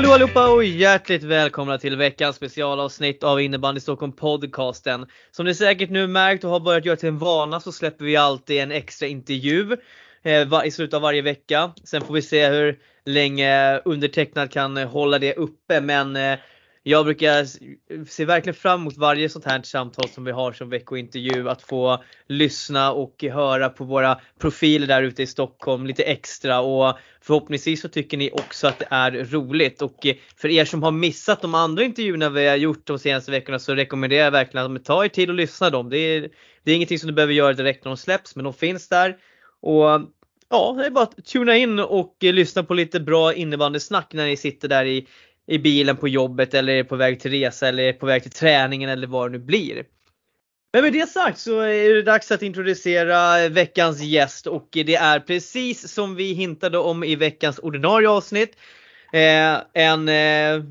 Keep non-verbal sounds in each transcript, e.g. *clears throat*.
Hallå allihopa och hjärtligt välkomna till veckans specialavsnitt av Innebandy Stockholm podcasten. Som ni säkert nu märkt och har börjat göra till en vana så släpper vi alltid en extra intervju eh, i slutet av varje vecka. Sen får vi se hur länge undertecknad kan hålla det uppe men eh, jag brukar se verkligen fram emot varje sånt här samtal som vi har som veckointervju. Att få lyssna och höra på våra profiler där ute i Stockholm lite extra och förhoppningsvis så tycker ni också att det är roligt. Och eh, för er som har missat de andra intervjuerna vi har gjort de senaste veckorna så rekommenderar jag verkligen att ta er tid och lyssna dem. Det är, det är ingenting som du behöver göra direkt när de släpps men de finns där. Och ja, det är bara att tuna in och eh, lyssna på lite bra innebandysnack när ni sitter där i i bilen på jobbet eller är på väg till resa eller är på väg till träningen eller vad det nu blir. Men med det sagt så är det dags att introducera veckans gäst och det är precis som vi hintade om i veckans ordinarie avsnitt. Eh, en, eh,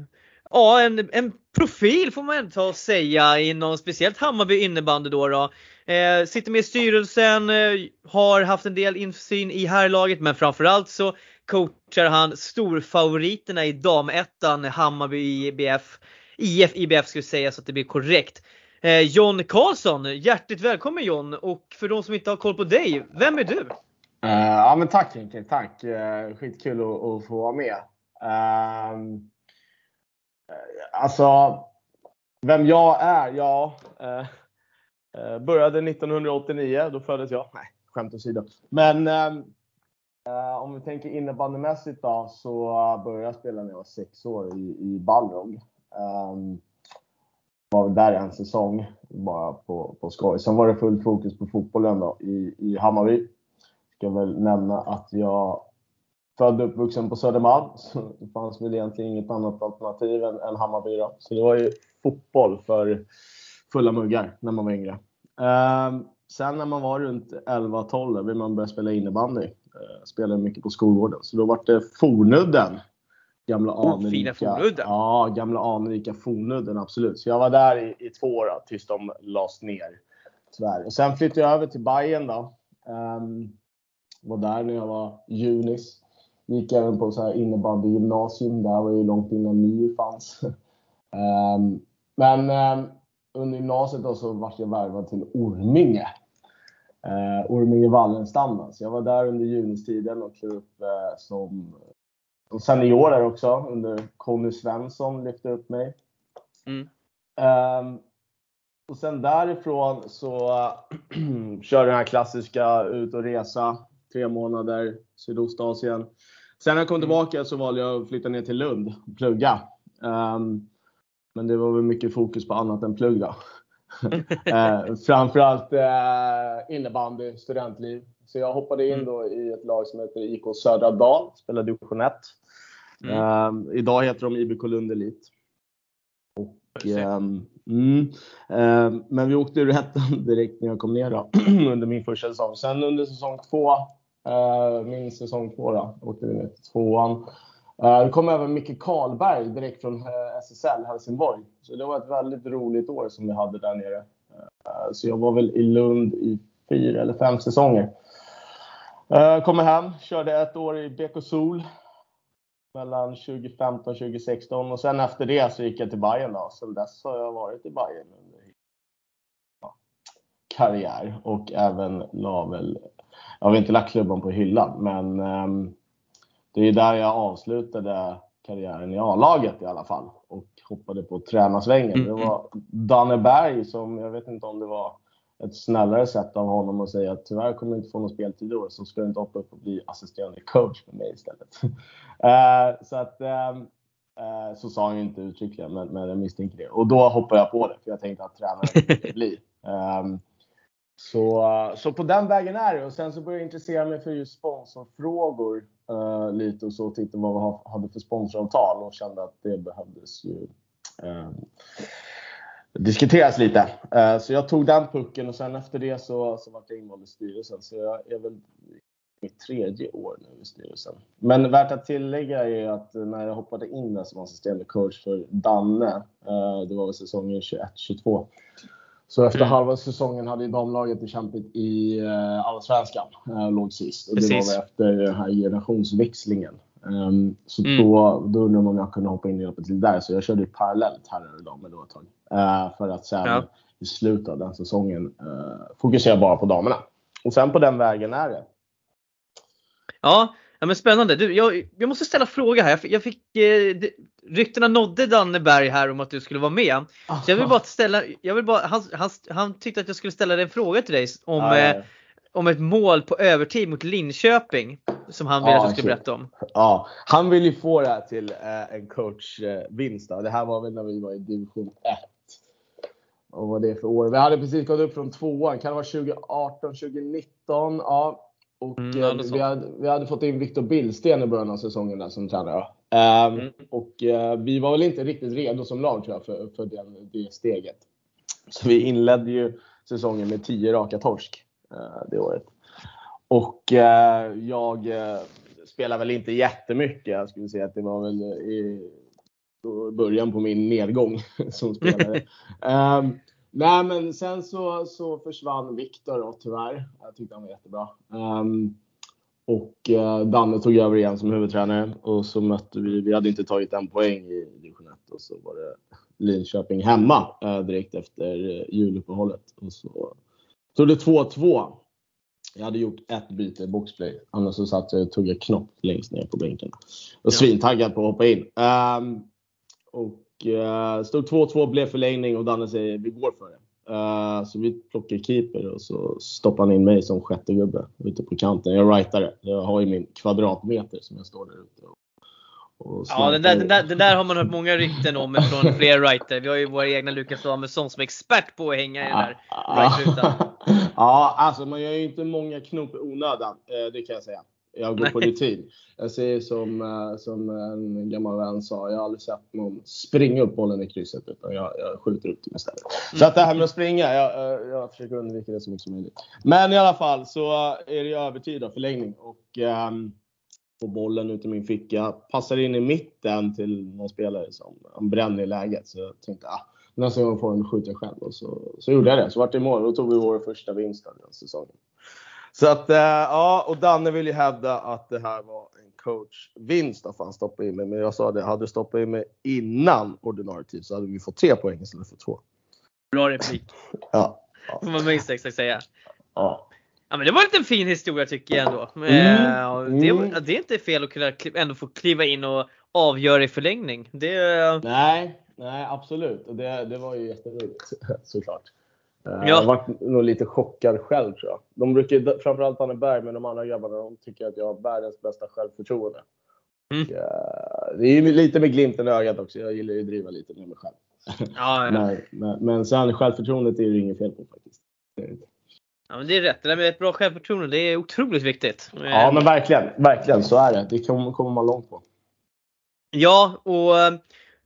ja, en, en profil får man ändå ta och säga inom speciellt Hammarby innebandy då. då. Eh, sitter med i styrelsen, eh, har haft en del insyn i herrlaget men framförallt så coachar han storfavoriterna i damettan Hammarby IBF. IF IBF skulle säga så att det blir korrekt. Eh, John Karlsson, hjärtligt välkommen John! Och för de som inte har koll på dig, vem är du? Uh, ja men tack Henke, tack! Uh, skitkul att, att, få vara med. Uh, alltså, vem jag är? Ja, uh, började 1989, då föddes jag. Nej, skämt åsido. Men Uh, Eh, om vi tänker innebandymässigt då, så började jag spela när jag var sex år i, i Balrog. Um, var där en säsong, bara på, på skoj. Sen var det fullt fokus på fotbollen då, i, i Hammarby. Ska väl nämna att jag född och uppvuxen på Södermalm, *laughs* så det fanns väl egentligen inget annat alternativ än, än Hammarby. Då. Så det var ju fotboll för fulla muggar när man var yngre. Um, sen när man var runt 11-12 vill man börja spela innebandy. Eh, spelade mycket på skolgården. Så då var det Fornudden. Gamla oh, anrika, fina Fornudden. Ja, gamla anrika Fornudden absolut. Så jag var där i, i två år då, tills de lades ner. Tyvärr. Och sen flyttade jag över till Bayern då. Um, var där när jag var junis. Gick även på så här innebandygymnasium. Där var ju långt innan NIU fanns. um, *laughs* men um, under gymnasiet då så vart jag värvad till Orminge eh, Orminge Wallenstam. Så jag var där under junistiden och klev upp eh, som seniorer också under Conny Svensson lyfte upp mig. Mm. Um, och sen därifrån så *clears throat* körde den här klassiska ut och resa. Tre månader Sydostasien. Sen när jag kom mm. tillbaka så valde jag att flytta ner till Lund och plugga. Um, men det var väl mycket fokus på annat än plugg då. *laughs* eh, framförallt eh, innebandy, studentliv. Så jag hoppade in mm. då i ett lag som heter IK Södra Dal, spelar division 1. Mm. Eh, idag heter de IBK Lund Elit. Och, ehm, mm, ehm, men vi åkte ur ettan *laughs* direkt när jag kom ner då, *clears throat* under min första säsong. Sen under säsong två, eh, min säsong två då, åkte vi ner till tvåan. Eh, det kom även Micke Karlberg direkt från SSL Helsingborg. Så det var ett väldigt roligt år som vi hade där nere. Eh, så jag var väl i Lund i fyra eller fem säsonger. Eh, kommer hem, körde ett år i BK Sol mellan 2015 och 2016 och sen efter det så gick jag till Bayern då. Sen dess har jag varit i Bayern under ja, karriär och även la väl, jag har inte lagt klubban på hyllan men um, det är där jag avslutade karriären i A-laget i alla fall och hoppade på tränarsvängen. Mm. Det var Danne Berg som, jag vet inte om det var ett snällare sätt av honom att säga att tyvärr kommer du inte få någon speltid i år så ska du inte hoppa upp och bli assisterande coach med mig istället. uh, *laughs* så att uh, så sa han ju inte uttryckligen, men, men jag misstänker det. Och då hoppade jag på det, för jag tänkte att tränare inte *laughs* bli. Um, så, så på den vägen är det. Och sen så började jag intressera mig för just sponsorfrågor uh, lite och så tittade vad vi hade för sponsoravtal och kände att det behövdes ju uh, diskuteras lite. Uh, så jag tog den pucken och sen efter det så, så var jag invald i styrelsen. Så jag är väl mitt tredje år nu i styrelsen. Men värt att tillägga är att när jag hoppade in där som assisterande coach för Danne, det var väl säsongen 21-22, så efter mm. halva säsongen hade ju damlaget kämpat i uh, Allsvenskan. Uh, låg sist. Och det var efter den här generationsväxlingen. Um, så Mm. då, då undrar man om jag kunde hoppa in i loppet till där. Så jag körde ju parallellt herrar och damer då ett tag. Eh, för att sen Ja. i slutet av den säsongen eh, fokusera bara på damerna. Och sen på den vägen är det. Ja, ja men spännande. Du, jag, jag måste ställa en fråga här. Jag fick, jag fick eh, ryktena nådde Danneberg här om att du skulle vara med. Så jag vill bara ställa, jag vill bara, han, han, han tyckte att jag skulle ställa en fråga till dig om, ja, eh, om ett mål på övertid mot Linköping. Som han ville Ja, att jag skulle shit. berätta om. Ja, han vill ju få det här till eh, en coachvinst. det här var väl när vi var i division 1. Och vad det är för år. Vi hade precis gått upp från tvåan. Kan det vara 2018, 2019? Ja. Och Mm, eh, vi, hade, vi hade fått in Viktor Billsten i början av säsongen där som tränare. Ehm, Mm. Och eh, vi var väl inte riktigt redo som lag tror jag för, för den, det steget. Så vi inledde ju säsongen med 10 raka torsk eh, det året. Och eh, jag eh, spelade väl inte jättemycket. Jag skulle säga att det var väl i början på min nedgång *laughs* som spelare. *laughs* Ehm, nej, men sen så, så försvann Viktor då, tyvärr. Jag tyckte han var jättebra. Ehm, och eh, Danne tog över igen som huvudtränare och så mötte vi, vi hade inte tagit en poäng i division 1 och så var det Linköping hemma eh, direkt efter eh, juluppehållet. Och så tog det 2-2. Jag hade gjort ett byte i boxplay. Annars så satt jag och tuggade knopp längst ner på bänken. Och svintaggad på att hoppa in. Ehm, och stod 2-2, blev förlängning och Danne säger vi går för det. Eh, så vi plockar keeper och så stoppar han in mig som sjätte gubbe ute på kanten. Jag rightare. Jag har ju min kvadratmeter som jag står där ute Ja, den där, den, där, den där har man hört många rykten om från fler writer. Vi har ju vår egna Lukas Samuelsson som är expert på att hänga i den där right-rutan. *laughs* ja, alltså man gör ju inte många knop i onödan. eh, Det kan jag säga. Jag går på Nej. rutin. Jag säger som, eh, som en gammal vän sa, jag har aldrig sett någon springa upp bollen i krysset utan jag, jag skjuter upp den istället. Så att det här med att springa, jag, jag försöker undvika det så mycket som möjligt. Men i alla fall så är det övertid och förlängning och ehm, får bollen ut i min ficka, passar in i mitten till någon spelare som bränner i läget. Så jag tänkte, ah, nästa gång får den skjuta själv. Och så, så gjorde jag det. Så vart det mål. Då tog vi vår första vinst av den säsongen. Så att, eh, ja, och Danne vill ju hävda att det här var en coachvinst att han stoppade in mig. Men jag sa det, hade du stoppat in mig innan ordinarie tid så hade vi fått tre poäng istället för två. Bra replik. *laughs* Ja. *laughs* Får man minst exakt säga. ja. Ja men det var en liten fin historia tycker jag ändå. Mm, Eh, och mm. Det, det är inte fel att kunna ändå få kliva in och avgöra i förlängning. Det, Nej, nej absolut. Och det, det var ju jätteroligt *laughs* såklart. Eh, Ja. Jag var nog lite chockad själv tror jag. De brukar, framförallt Anneberg, men de andra grabbarna, de tycker att jag har världens bästa självförtroende. Mm. Och, eh, det är ju lite med glimten i ögat också. Jag gillar ju att driva lite med mig själv. ja, ja. *laughs* Men, men, men sen självförtroendet är ju inget fel på faktiskt. Ja men det är rätt. Det där med ett bra självförtroende det är otroligt viktigt. Ja men verkligen, verkligen så är det. Det kommer, kommer man långt på. Ja, och eh,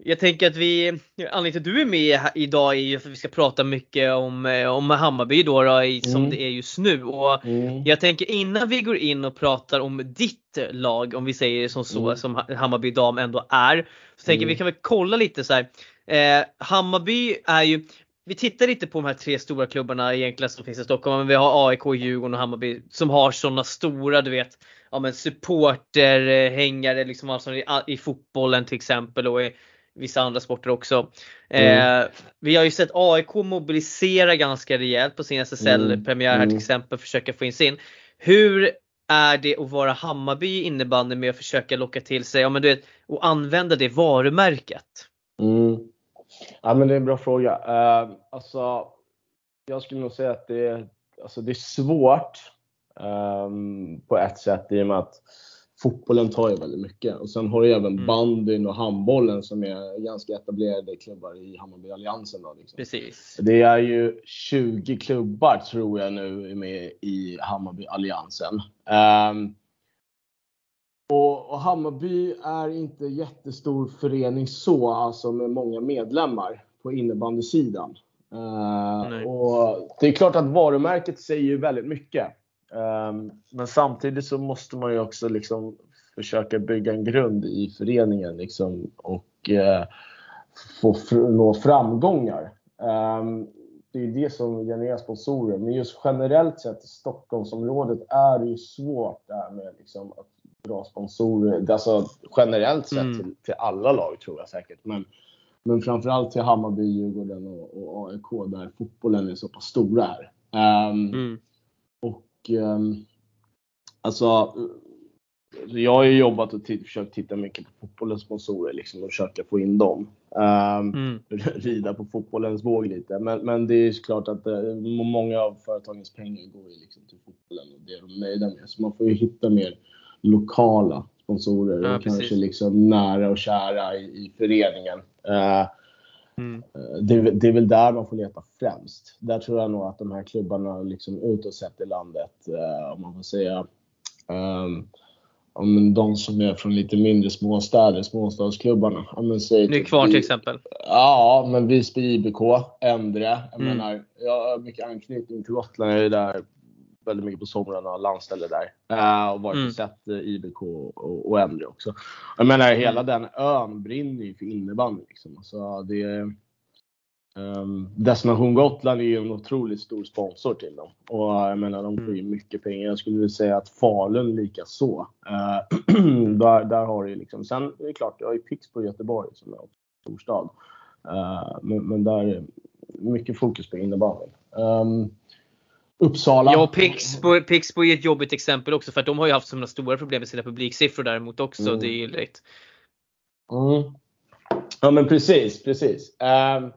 jag tänker att vi, anledningen till att du är med idag är ju för att vi ska prata mycket om, eh, om Hammarby då, då i, som Mm. det är just nu. Och Mm. jag tänker innan vi går in och pratar om ditt lag, om vi säger det som så, Mm. som Ha- Hammarby dam ändå är. Så tänker Mm. vi kan väl kolla lite så här. Eh, Hammarby är ju, vi tittar lite på de här tre stora klubbarna egentligen som finns i Stockholm. Men vi har AIK, Djurgården och Hammarby som har sådana stora, du vet, ja men supporterhängare liksom alltså i, i fotbollen till exempel och i vissa andra sporter också. Mm. Eh, vi har ju sett AIK mobilisera ganska rejält på sin SSL-premiär här till Mm. exempel, försöka få in sin. Hur är det att vara Hammarby i innebandy med att försöka locka till sig, ja men du vet, och använda det varumärket? Mm. Ja, men det är en bra fråga. Uh, alltså, jag skulle nog säga att det är, alltså, det är svårt ehm, på ett sätt i och med att fotbollen tar ju väldigt mycket. Och sen har du även Mm. bandyn och handbollen som är ganska etablerade klubbar i Hammarbyalliansen. Liksom. Precis. Det är ju 20 klubbar tror jag nu är med i Hammarbyalliansen. Ehm, och, och Hammarby är inte jättestor förening så, alltså med många medlemmar på innebandysidan. Nej. och det är klart att varumärket säger ju väldigt mycket. Ehm, men samtidigt så måste man ju också liksom försöka bygga en grund i föreningen liksom, och eh, få nå framgångar. Ehm, det är det som genererar sponsorer. Men just generellt sett i Stockholmsområdet är det ju svårt det här med liksom att bra sponsorer. Alltså generellt sett Mm. till, till alla lag tror jag säkert. Men, men framförallt till Hammarby, Djurgården och, och AIK där fotbollen är så pass stora här. Ehm, Mm. Ehm, alltså, jag har ju jobbat och försökt titta mycket på fotbollens sponsorer liksom, och försöka få in dem. Ehm, Mm. *laughs* rida på fotbollens våg lite. Men, men det är ju klart att eh, många av företagens pengar går ju liksom till fotbollen och det är de nöjda med. Så man får ju hitta mer lokala sponsorer Ja, och kanske precis. liksom nära och kära i, i föreningen. Eh, Mm. Eh, Det är, väl- det är väl där man får leta främst. Där tror jag nog att de här klubbarna liksom utåt sett i landet, eh, om man får säga, um, om de som är från lite mindre småstäder, småstadsklubbarna. Men säg typ Nykvarn vi- till exempel. Ja, men Visby IBK, Endre. Jag Mm. menar, jag har mycket anknytning till Gotland. Jag är där väldigt mycket på somrarna och landställe där. Eh, och varit Mm. och sett eh, IBK och, och Endre också. Jag menar, hela den ön brinner ju för innebandy. Liksom. Alltså, det ehm, Destination Gotland är ju en otroligt stor sponsor till dem. Och jag menar, de får ju mycket pengar. Jag skulle vilja säga att Falun lika så. Eh, *clears throat* där, där har du liksom. Sen är det klart, jag har ju Pixbo i Göteborg som är en stor stad. Eh, men, men där är mycket fokus på innebandyn. Um, Uppsala. Ja, Pixbo, Pixbo är ett jobbigt exempel också för att de har ju haft sådana stora problem med sina publiksiffror däremot också. Mm. Det är ju rätt. Mm. Ja men precis, precis. Ehm,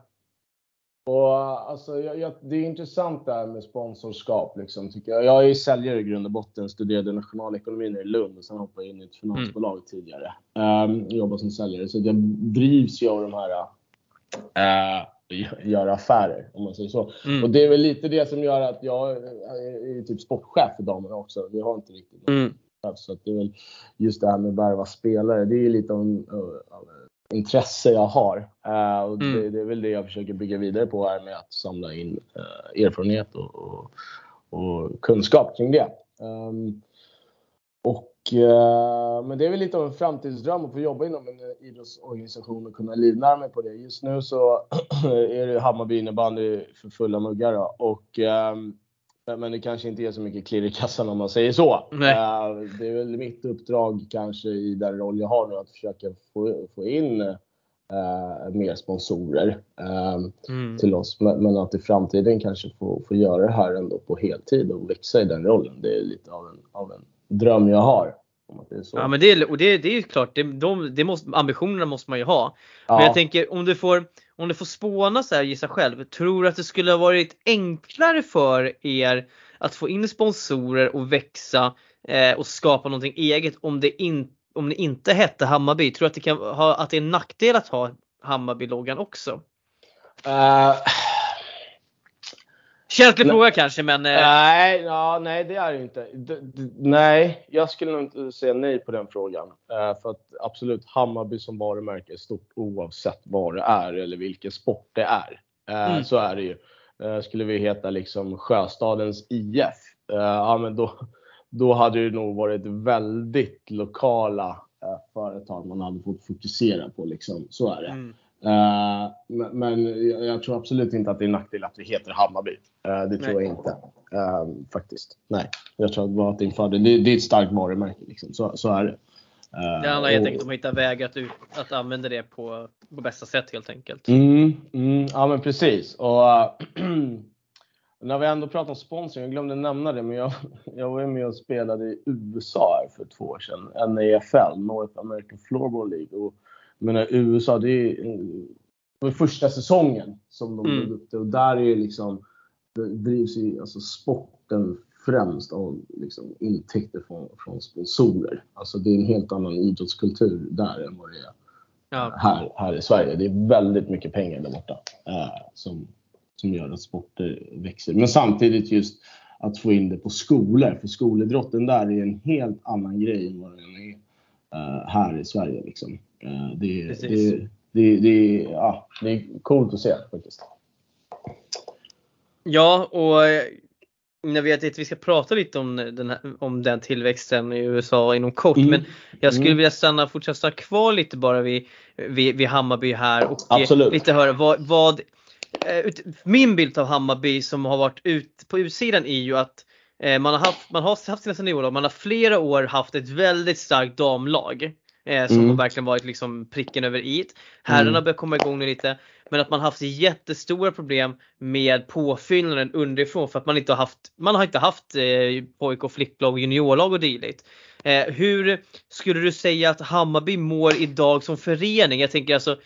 och alltså, jag, jag, det är intressant det här med sponsorskap. Liksom, tycker jag. jag är ju säljare i grund och botten, studerade nationalekonomin i Lund och sen hoppade jag in i ett finansbolag tidigare. Um, jobbar som säljare. Så jag drivs ju av de här uh, göra affärer, om man säger så. Mm. Och det är väl lite det som gör att jag är, typ sportchef för damerna också. Vi har inte riktigt Mm. så att det är väl just det här med att värva spelare. Det är lite av en intresse jag har. Eh, och Mm. det, det är väl det jag försöker bygga vidare på här med att samla in eh, erfarenhet och, och, och kunskap kring det. Ehm, och, men det är väl lite av en framtidsdröm att få jobba inom en eh, idrottsorganisation och kunna livnära mig på det. Just nu så *clears throat* är det Hammarby innebandy för fulla muggar. Då. Och, ehm, men det kanske inte är så mycket klirr i kassan om man säger så. Nej. Eh, Det är väl mitt uppdrag kanske i den roll jag har nu att försöka få, få in eh, mer sponsorer eh, Mm. till oss. Men, men att i framtiden kanske få, få göra det här ändå på heltid och växa i den rollen. Det är lite av en, av en dröm jag har. Ja men det är, och det, det är ju klart, det, de, det måste, ambitionerna måste man ju ha. Men Ja. jag tänker om du får, om du får spåna så här, gissa själv. Tror du att det skulle ha varit enklare för er att få in sponsorer och växa eh, och skapa någonting eget om det, in, om det inte hette Hammarby? Tror du att det, kan ha, att det är en nackdel att ha Hammarby-loggan också? Eh, Känslig fråga kanske men eh, Nej, ja, nej, det är det inte. D- nej, jag skulle nog inte säga nej på den frågan. Eh, för att absolut, Hammarby som varumärke är stort oavsett vad det är eller vilken sport det är. Eh, Mm. Så är det ju. Eh, skulle vi heta liksom Sjöstadens IF, ja men då, då hade det nog varit väldigt lokala företag man hade fått fokusera på. Liksom. Så är det. mm. Eh, men jag, jag tror absolut inte att det är en nackdel att vi heter Hammarby. Eh, det tror Nej. jag inte. Eh, faktiskt. Nej. Jag tror bara att det är en fördel. Det, det är ett starkt varumärke. Liksom. Så, så är det. Det handlar helt och- enkelt om att hitta vägar att, ut- att använda det på, på bästa sätt helt enkelt. Mm, mm, ja men precis. Och, *clears throat* när vi ändå pratar om sponsring, jag glömde nämna det, men jag, *laughs* jag var ju med och spelade i USA för två år sedan. NAFL, North American Floorball League. Och, menar, USA, det är eh, var första säsongen som de Mm. drog upp det. Och där är liksom, det drivs ju alltså sporten främst av liksom, intäkter från, från sponsorer. Alltså det är en helt annan idrottskultur där än vad det är Ja. här, här i Sverige. Det är väldigt mycket pengar där borta eh, som, som gör att sporter växer. Men samtidigt just att få in det på skolor. För skolidrotten där är en helt annan grej än vad den är eh, här i Sverige. Liksom. Eh, det, är- det, det, det, är- ja, det är coolt att se faktiskt. Ja, och eh, jag vet att vi ska prata lite om den, här, om den tillväxten i USA inom kort. Mm. Men jag skulle Mm. vilja stanna, fortsätta stanna kvar lite bara vid, vid, vid Hammarby här och eh, Absolut. lite höra vad, vad ut, min bild av Hammarby som har varit ut på utsidan är ju att man, har haft, man har haft sina seniorlag, man har flera år haft ett väldigt starkt damlag. Eh, som Mm. har verkligen varit liksom pricken över i. Herrarna Mm. börjar komma igång nu lite. Men att man haft jättestora problem med påfyllnaden underifrån för att man inte har haft, man har inte haft eh, pojk och flicklag och juniorlag och dylikt. Eh, hur skulle du säga att Hammarby mår idag som förening? Jag tänker alltså,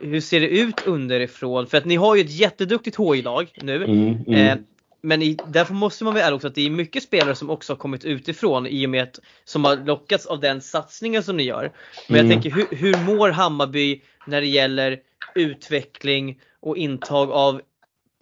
hur ser det ut underifrån? För att ni har ju ett jätteduktigt HI-lag nu. Mm, mm. Eh, men i, därför måste man väl också att det är mycket spelare som också har kommit utifrån i och med att som har lockats av den satsningen som ni gör. Men jag Mm. tänker hur, hur mår Hammarby när det gäller utveckling och intag av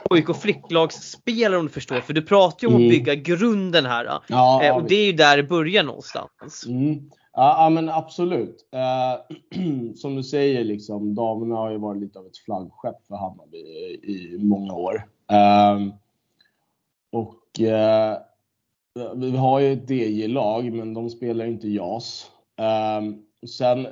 pojk och flicklagsspelare om du förstår. För du pratar ju om Mm. att bygga grunden här. ja, Eh, och det är ju där det börjar någonstans. Mm. Ja, men absolut. Eh, *clears throat* som du säger, liksom, damerna har ju varit lite av ett flaggskepp för Hammarby i, i många år. Ehm, och eh, vi har ju ett DJ-lag, men de spelar ju inte JAS. Eh, sen,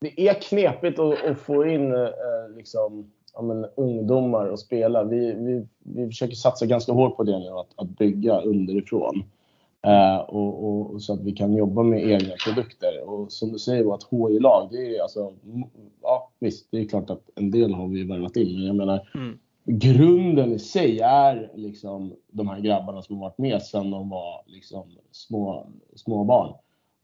det är knepigt att, att få in eh, liksom, ja, men, ungdomar och spela. Vi, vi, vi försöker satsa ganska hårt på det nu, att, att bygga underifrån. Eh, och, och, och så att vi kan jobba med egna produkter. Och som du säger, vårt HI-lag, det är alltså, ja visst, det är klart att en del har vi värvat in, men jag menar Mm grunden i sig är liksom de här grabbarna som har varit med sedan de var liksom små, små barn.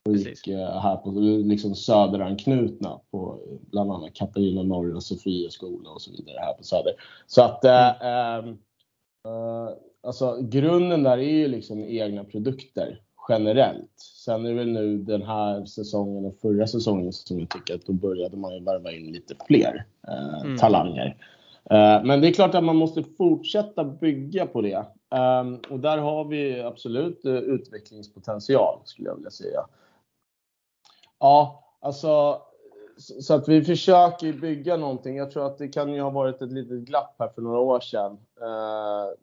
Och gick eh, här på liksom söderanknutna på bland annat Katarina Norr och Sofia skola och så vidare här på Söder. Så att ehm, eh, alltså grunden där är ju liksom egna produkter generellt. Sen är det väl nu den här säsongen och förra säsongen som jag tycker att då började man ju värva in lite fler Mm. talanger. Eh, Eh, men det är klart att man måste fortsätta bygga på det. Ehm, och där har vi absolut eh, utvecklingspotential skulle jag vilja säga. Ja, alltså så att vi försöker bygga någonting. Jag tror att det kan ju ha varit ett litet glapp här för några år sedan. Eh,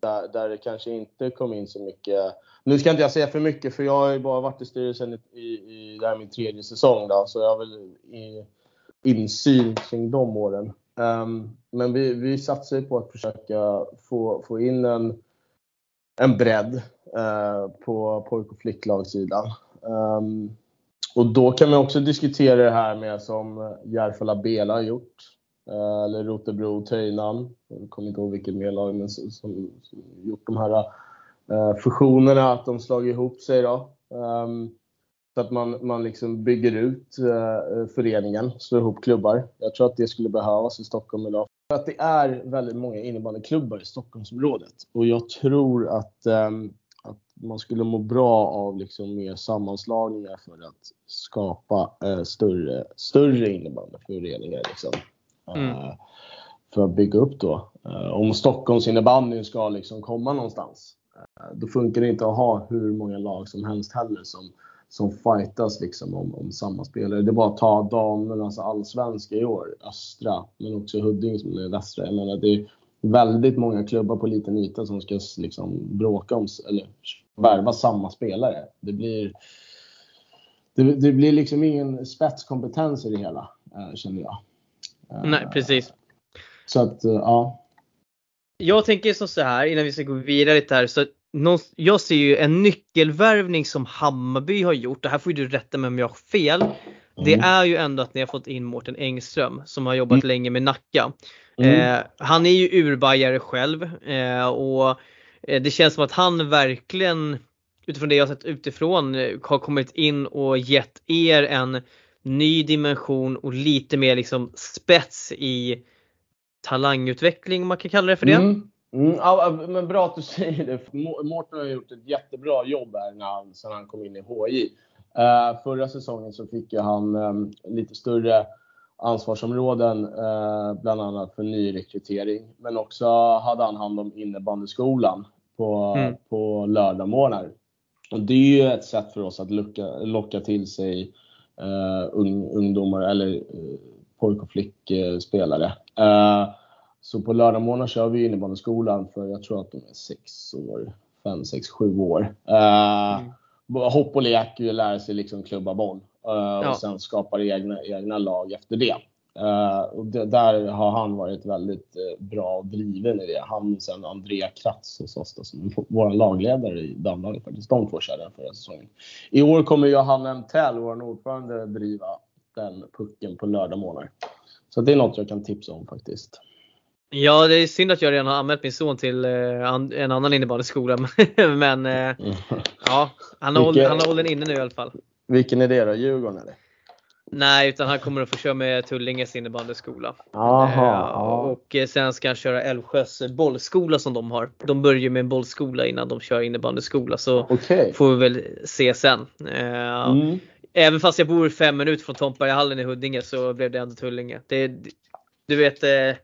där, där det kanske inte kom in så mycket. Nu ska inte jag säga för mycket för jag har ju bara varit i styrelsen i, i, i det här är min tredje säsong då, så jag har väl i, insyn kring de åren. Ehm, men vi, vi satsar ju på att försöka få, få in en, en bredd eh, på pojk och flicklagssidan. Ehm, och då kan man också diskutera det här med som Järfälla Bela har gjort. Eh, eller Rotebro Töjnan. Jag kommer inte ihåg vilket mer lag men som, som, som gjort de här eh, fusionerna, att de slagit ihop sig. Då. Um, så att man, man liksom bygger ut eh, föreningen, slår ihop klubbar. Jag tror att det skulle behövas i Stockholm idag. För att det är väldigt många innebandyklubbar i Stockholmsområdet. Och jag tror att, ehm, att man skulle må bra av liksom mer sammanslagningar för att skapa eh, större, större innebandyföreningar. Liksom. Mm. Eh, för att bygga upp då. Eh, om Stockholms innebandy ska liksom komma någonstans. eh, då funkar det inte att ha hur många lag som helst heller som, som fightas liksom om, om samma spelare. Det är bara att ta damernas allsvenska i år, Östra, men också Huddinge som är västra. Jag menar, det är väldigt många klubbar på liten yta som ska liksom bråka om, eller värva samma spelare. Det blir, det, det blir liksom ingen spetskompetens i det hela, eh, känner jag. Eh, Nej precis. Så att, eh, ja. Jag tänker som så här innan vi ska gå vidare lite här. Så någon- jag ser ju en nyckelvärvning som Hammarby har gjort. Det här får ju du rätta mig om jag har fel. Det Mm. är ju ändå att ni har fått in Mårten Engström som har jobbat länge med Nacka. Mm. Eh, han är ju urbajare själv eh, och eh, det känns som att han verkligen utifrån det jag sett utifrån eh, har kommit in och gett er en ny dimension och lite mer liksom spets i talangutveckling om man kan kalla det för det. Mm. Mm, ja, men bra att du *laughs* säger det. Mårten har gjort ett jättebra jobb här när han, sen han kom in i HI. Eh, förra säsongen så fick ju han eh, lite större ansvarsområden, eh, bland annat för nyrekrytering. Men också hade han hand om innebandyskolan på, Mm. på lördagmorgnar. Och det är ju ett sätt för oss att locka, locka till sig ung, ungdomar eller eh, pojk och flickspelare. Eh, så på lördagmorgnar kör vi innebandyskolan för jag tror att de är sex år, fem, sex, sju år. Eh, Mm. Hopp och lek, lära sig liksom klubba boll. eh, Ja. Och sen skapar egna, egna lag efter det. Uh, och det, där har han varit väldigt uh, bra och driven i det. Han och sen Andrea Kratz hos oss då, som vår lagledare i damlaget faktiskt. De två körde den förra säsongen. I år kommer Johanna Mtell, vår ordförande, driva den pucken på lördag morgon. Så det är något jag kan tipsa om faktiskt. Ja, det är synd att jag redan har anmält min son till uh, en annan innebandyskola. *laughs* Men mm. *laughs* ja, han har, Vilken, han har inne nu i alla fall. Vilken är det då? Djurgården eller? Nej, utan han kommer att få köra med Tullinges innebandyskola. Aha, eh, och sen ska han köra Älvsjös bollskola som de har. De börjar med en bollskola innan de kör innebandyskola så okay. får vi väl se sen. Eh, mm. Även fast jag bor fem minuter från Tomtbergahallen i Huddinge så blev det ändå Tullinge. Det, du vet, eh,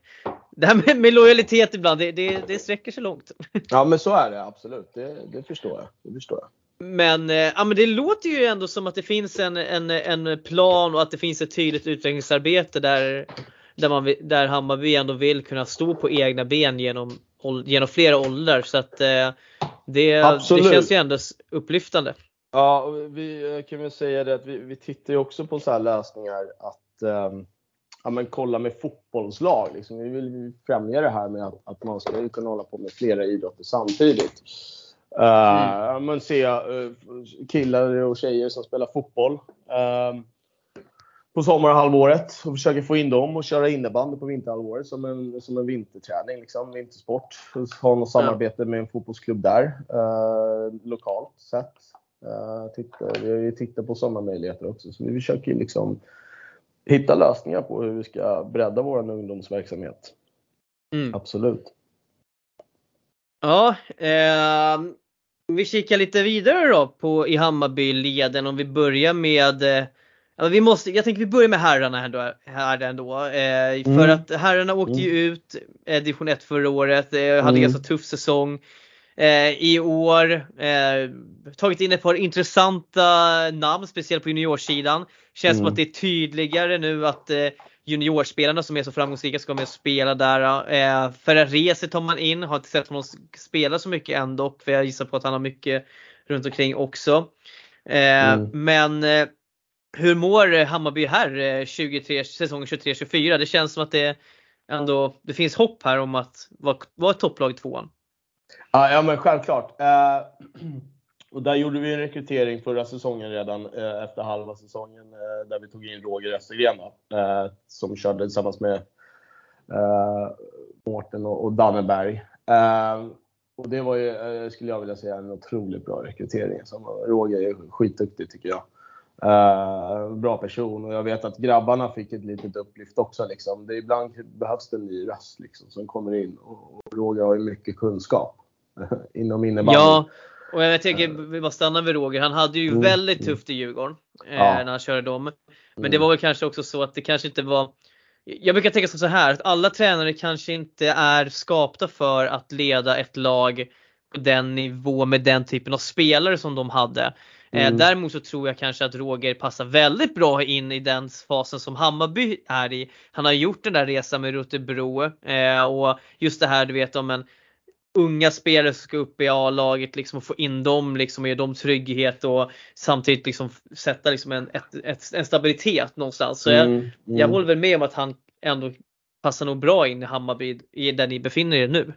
det här med, med lojalitet ibland, det, det, det sträcker sig långt. Ja men så är det absolut, det, det förstår jag. Det förstår jag. Men, eh, ja, men det låter ju ändå som att det finns en, en, en plan och att det finns ett tydligt utvecklingsarbete där, där, man, där Hammarby ändå vill kunna stå på egna ben genom, genom flera åldrar. Så att eh, det, det känns ju ändå upplyftande. Ja, vi kan väl säga det att vi, vi tittar ju också på så här lösningar att um, ja, men kolla med fotbollslag. Liksom. Vi vill främja det här med att, att man ska kunna hålla på med flera idrotter samtidigt. Uh, mm. Man ser uh, killar och tjejer som spelar fotboll uh, på sommarhalvåret och försöker få in dem och köra innebandy på vinterhalvåret som en, som en vinterträning, liksom, vintersport. Ha något samarbete med en fotbollsklubb där, uh, lokalt sett. Uh, titta, vi har ju tittat på sådana möjligheter också, så vi försöker liksom hitta lösningar på hur vi ska bredda vår ungdomsverksamhet. Mm. Absolut. Ja, eh, vi kikar lite vidare då på i Hammarbyleden om vi börjar med Ja, vi måste, jag tänker vi börjar med herrarna ändå. Här ändå eh, mm. För att herrarna åkte mm. ju ut eh, division 1 förra året, eh, hade mm. ganska tuff säsong. Eh, I år eh, tagit in ett par intressanta namn, speciellt på juniorsidan. Känns som mm. att det är tydligare nu att eh, juniorspelarna som är så framgångsrika ska med och spela där. Eh, Ferrarese tar man in, har inte sett honom spela så mycket ändå för jag gissar på att han har mycket runt omkring också. Eh, mm. Men eh, hur mår Hammarby här 23, säsongen 23-24? Det känns som att det ändå det finns hopp här om att vara, vara ett topplag i tvåan. Ja, ja men självklart. Eh, *clears throat* och där gjorde vi en rekrytering förra säsongen redan eh, efter halva säsongen eh, där vi tog in Roger Östergren eh, som körde tillsammans med eh, Mårten och, och Danneberg. Eh, och det var ju, eh, skulle jag vilja säga, en otroligt bra rekrytering. Som Roger är skitduktig tycker jag. Uh, bra person och jag vet att grabbarna fick ett litet upplyft också. Liksom. Det ibland behövs det en ny röst liksom, som kommer in och, och Roger har ju mycket kunskap *laughs* inom innebandy. Ja, och jag tänker, vi bara stanna vid Roger. Han hade ju mm. väldigt tufft i Djurgården eh, ja. när han körde dem. Men mm. det var väl kanske också så att det kanske inte var jag brukar tänka så här att alla tränare kanske inte är skapta för att leda ett lag på den nivå med den typen av spelare som de hade. Eh, mm. Däremot så tror jag kanske att Roger passar väldigt bra in i den fasen som Hammarby är i. Han har gjort den där resan med Rotebro eh, och just det här du vet om en unga spelare som ska upp i A-laget liksom och få in dem liksom och ge dem trygghet och samtidigt liksom sätta liksom en, ett, ett, en stabilitet någonstans. Så jag, mm, mm. jag håller väl med om att han ändå passar nog bra in i Hammarby i där ni befinner er nu.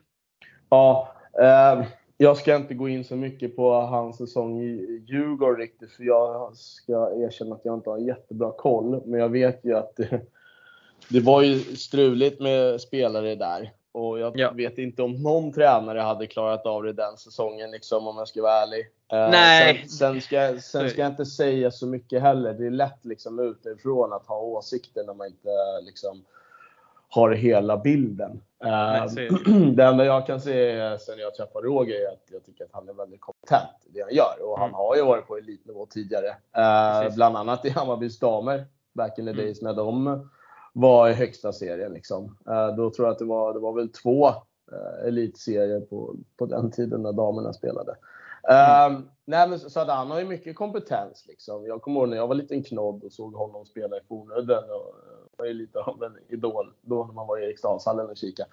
Ja, eh, jag ska inte gå in så mycket på hans säsong i Djurgården riktigt för jag ska erkänna att jag inte har jättebra koll. Men jag vet ju att det, *laughs* det var ju struligt med spelare där. Och jag ja. vet inte om någon tränare hade klarat av det den säsongen liksom, om jag ska vara ärlig. Eh, Nej. Sen, sen, ska, sen ska jag inte säga så mycket heller. Det är lätt liksom utifrån att ha åsikter när man inte liksom har hela bilden. Nej, eh, *clears throat* det enda jag kan säga sen jag träffade Roger är att jag tycker att han är väldigt kompetent i det han gör. Och han mm. har ju varit på elitnivå tidigare. Uh, bland annat i Hammarbys damer, back in the mm. days när de var i högsta serien. Liksom. Eh, då tror jag att det var, det var väl två eh, elitserier på, på den tiden när damerna spelade. Mm. Um, nej, men så att han har ju mycket kompetens. Liksom. Jag kommer ihåg när jag var liten knodd och såg honom spela i Fornudden. Och var ju lite av en idol då när man var i Eriksdalshallen och kika.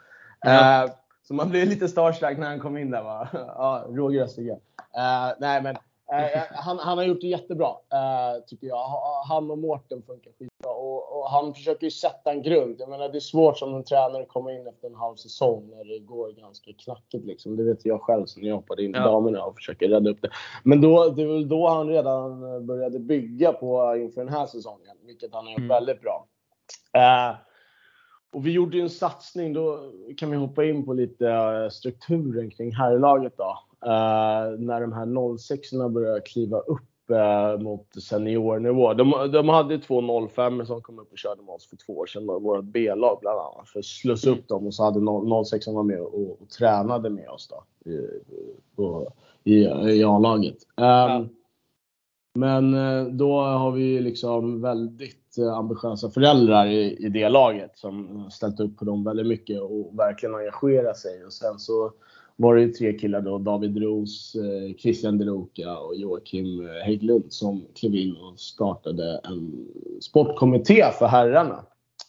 Mm. Uh, så man blev lite starstruck när han kom in där. Va? *laughs* ja, Roger Östergren. Uh, nej, men Eh, han, han har gjort det jättebra, eh, tycker jag. Han och Mårten funkar skitbra. Och, och, han försöker ju sätta en grund. Jag menar, det är svårt som en tränare att komma in efter en halv säsong när det går ganska knackigt. Liksom. Det vet jag själv som jag hoppade in i ja. damerna och försöker rädda upp det. Men då, det är väl då han redan började bygga på inför den här säsongen, vilket han har gjort mm. väldigt bra. Eh, och vi gjorde ju en satsning, då kan vi hoppa in på lite eh, strukturen kring herrlaget då. Uh, när de här 06 började kliva upp uh, mot seniornivå. De, de hade två 05 som kom upp och körde med oss för två år sedan. Vårt B-lag bland annat. För att slussa upp dem och så hade 06 var med och, och, tränade med oss då. I, på, i, i A-laget. Um, ja. Men då har vi liksom väldigt ambitiösa föräldrar i, i det laget som ställt upp på dem väldigt mycket och verkligen engagerat sig. Och sen så var det tre killar då, David Roos, eh, Christian Deroka och Joakim eh, Hägglund som klev in och startade en sportkommitté för herrarna.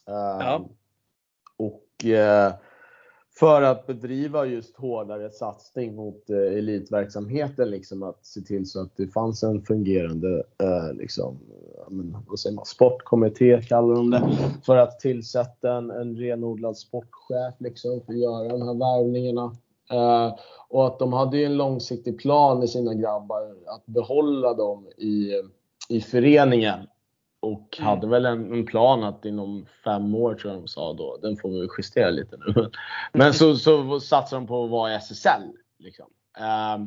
Ja. Och för att bedriva just hårdare satsning mot elitverksamheten, liksom att se till så att det fanns en fungerande liksom, vad säger man, sportkommitté kallar de det, för att tillsätta en, en renodlad sportchef liksom, för att göra de här värvningarna. Uh, och att de hade en långsiktig plan med sina grabbar att behålla dem i, i föreningen. Och mm. hade väl en, en, plan att inom fem år tror jag de sa då, den får vi justera lite nu. *laughs* Men så, så satsade de på att vara i SSL. Liksom. Uh,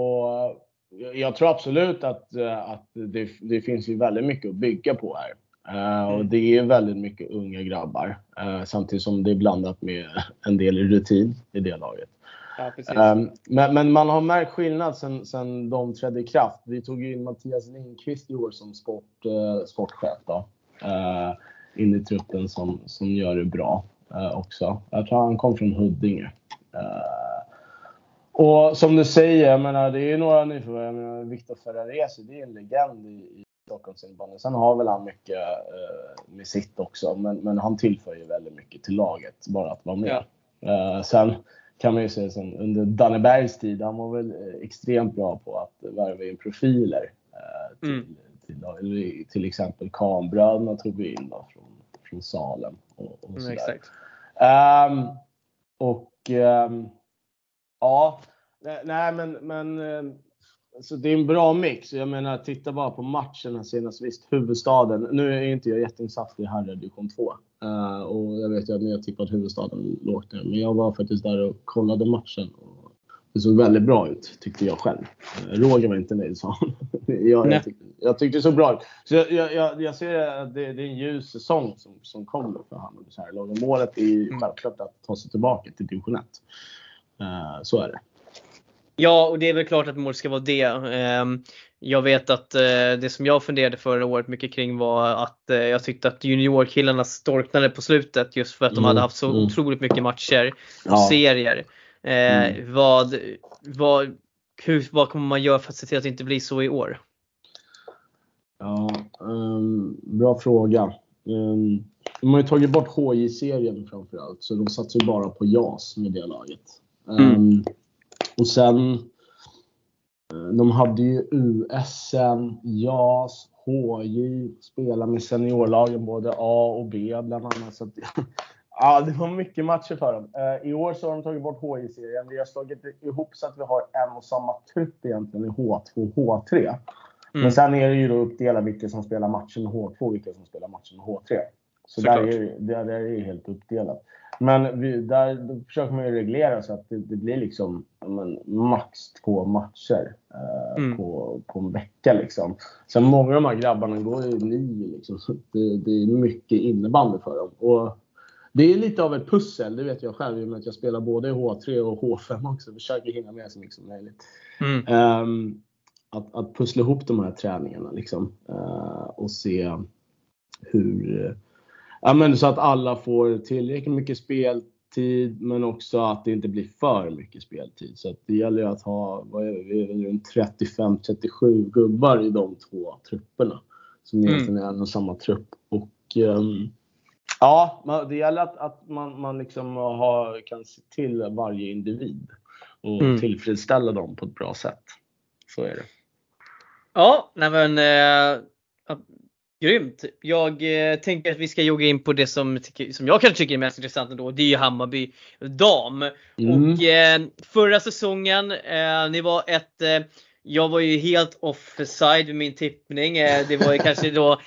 och jag tror absolut att, att det, det, finns ju väldigt mycket att bygga på här. Uh, och mm. det är väldigt mycket unga grabbar. Uh, samtidigt som det är blandat med en del rutin i det laget. Ja, um, men, men, man har märkt skillnad sen, sen de trädde i kraft. Vi tog in Mattias Lindqvist i år som sport, uh, sportchef. Då. in i truppen som, som gör det bra också. Jag tror han kom från Huddinge. och som du säger, jag menar, det är några nyförvärv. Viktor Ferraresi, det är en legend i, Stockholms innebandy. Sen har väl han mycket eh, med sitt också, men, men han tillför ju väldigt mycket till laget, bara att vara med. Ja. Eh, sen kan man ju säga som under Danne Bergs tid, han var väl eh, extremt bra på att värva in profiler. Eh, till, mm. till, till, exempel Kambröderna tog vi in då, från, från Salem. Och, och mm, exakt. Um, och um, ja, nej men, men Alltså det är en bra mix. Jag menar, titta bara på matcherna senast. Visst, huvudstaden. Nu är inte jag jätteinsatt i herrdivision 2. Uh, eh, och jag vet ju att ni har tippat huvudstaden lågt ner. Men jag var faktiskt där och kollade matchen. Och det såg väldigt bra ut, tyckte jag själv. Uh, Roger var inte nöjd, sa han. *laughs* jag, jag, tyckte, jag tyckte det såg bra ut. Så jag, jag, jag ser att det, det, är en ljus säsong som, som kommer för så här Målet är mm. självklart att ta sig tillbaka till division 1. Uh, eh, så är det. Ja, och det är väl klart att målet ska vara det. Ehm, jag vet att eh, det som jag funderade förra året mycket kring var att eh, jag tyckte att juniorkillarna storknade på slutet just för att de mm, hade haft så mm. otroligt mycket matcher och ja. serier. Eh, mm. Vad, vad, hur, vad kommer man göra för att se till att det inte blir så i år? Ja, um, bra fråga. Um, de har ju tagit bort HJ-serien framförallt, så de satsar ju bara på JAS med det laget. Um, och sen, eh, de hade ju USN, JAS, HJ, spela med seniorlagen både A och B bland annat. Så att, *laughs* ja, det var mycket matcher för dem. Eh, I år så har de tagit bort HJ-serien. Vi har slagit ihop så att vi har en och samma trupp egentligen i H2 och H3. Mm. Men sen är det ju då uppdelat vilka som spelar matchen med H2 och vilka som spelar matchen med H3. Så där är, där är det helt uppdelat. Men vi, där försöker man ju reglera så att det, det blir liksom men, max två matcher eh, mm. på, på en vecka. Liksom. Sen många av de här grabbarna går ju nio. Liksom, så det, det, är mycket innebandy för dem. Och det är lite av ett pussel, det vet jag själv i och med att jag spelar både i H3 och H5 också. Försöker hinna med så mycket som möjligt. Mm. Um, att, att pussla ihop de här träningarna liksom, uh, och se hur ja, men så att alla får tillräckligt mycket speltid men också att det inte blir för mycket speltid. Så det gäller ju att ha vad är det, runt 35-37 gubbar i de två trupperna. Som mm. egentligen är en och samma trupp. Och, um, ja, det gäller att, att man, man liksom har, kan se till varje individ och mm. tillfredsställa dem på ett bra sätt. Så är det. Ja, nej men eh, Grymt! Jag eh, tänker att vi ska jogga in på det som, som jag kanske tycker är mest intressant ändå. Det är ju Hammarby dam. Mm. Och eh, förra säsongen, eh, ni var ett eh, jag var ju helt offside med min tippning. Eh, det var ju kanske då,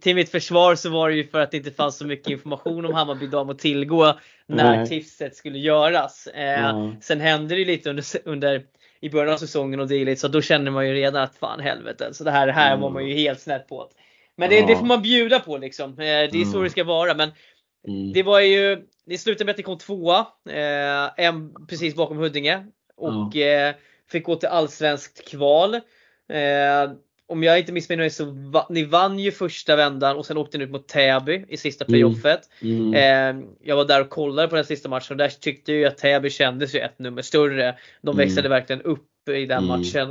till mitt försvar så var det ju för att det inte fanns så mycket information om Hammarby dam att tillgå när Nej. tipset skulle göras. Mm. Sen hände det lite under, under i början av säsongen och dylikt så då kände man ju redan att fan helvete. Så det här, här mm. var man ju helt snett på. Men det, ja. det, får man bjuda på liksom. Eh, det är mm. så det ska vara. Men mm. det var ju, det slutade med att det kom tvåa. Eh, en precis bakom Huddinge. Och ja. eh, fick gå till allsvenskt kval. Eh, om jag inte missminner mig så va, ni vann ju första vändan och sen åkte ni ut mot Täby i sista mm. playoffet. Mm. Mm. jag var där och kollade på den sista matchen och där tyckte jag att Täby kändes ju ett nummer större. De mm. växlade verkligen upp i den mm. matchen.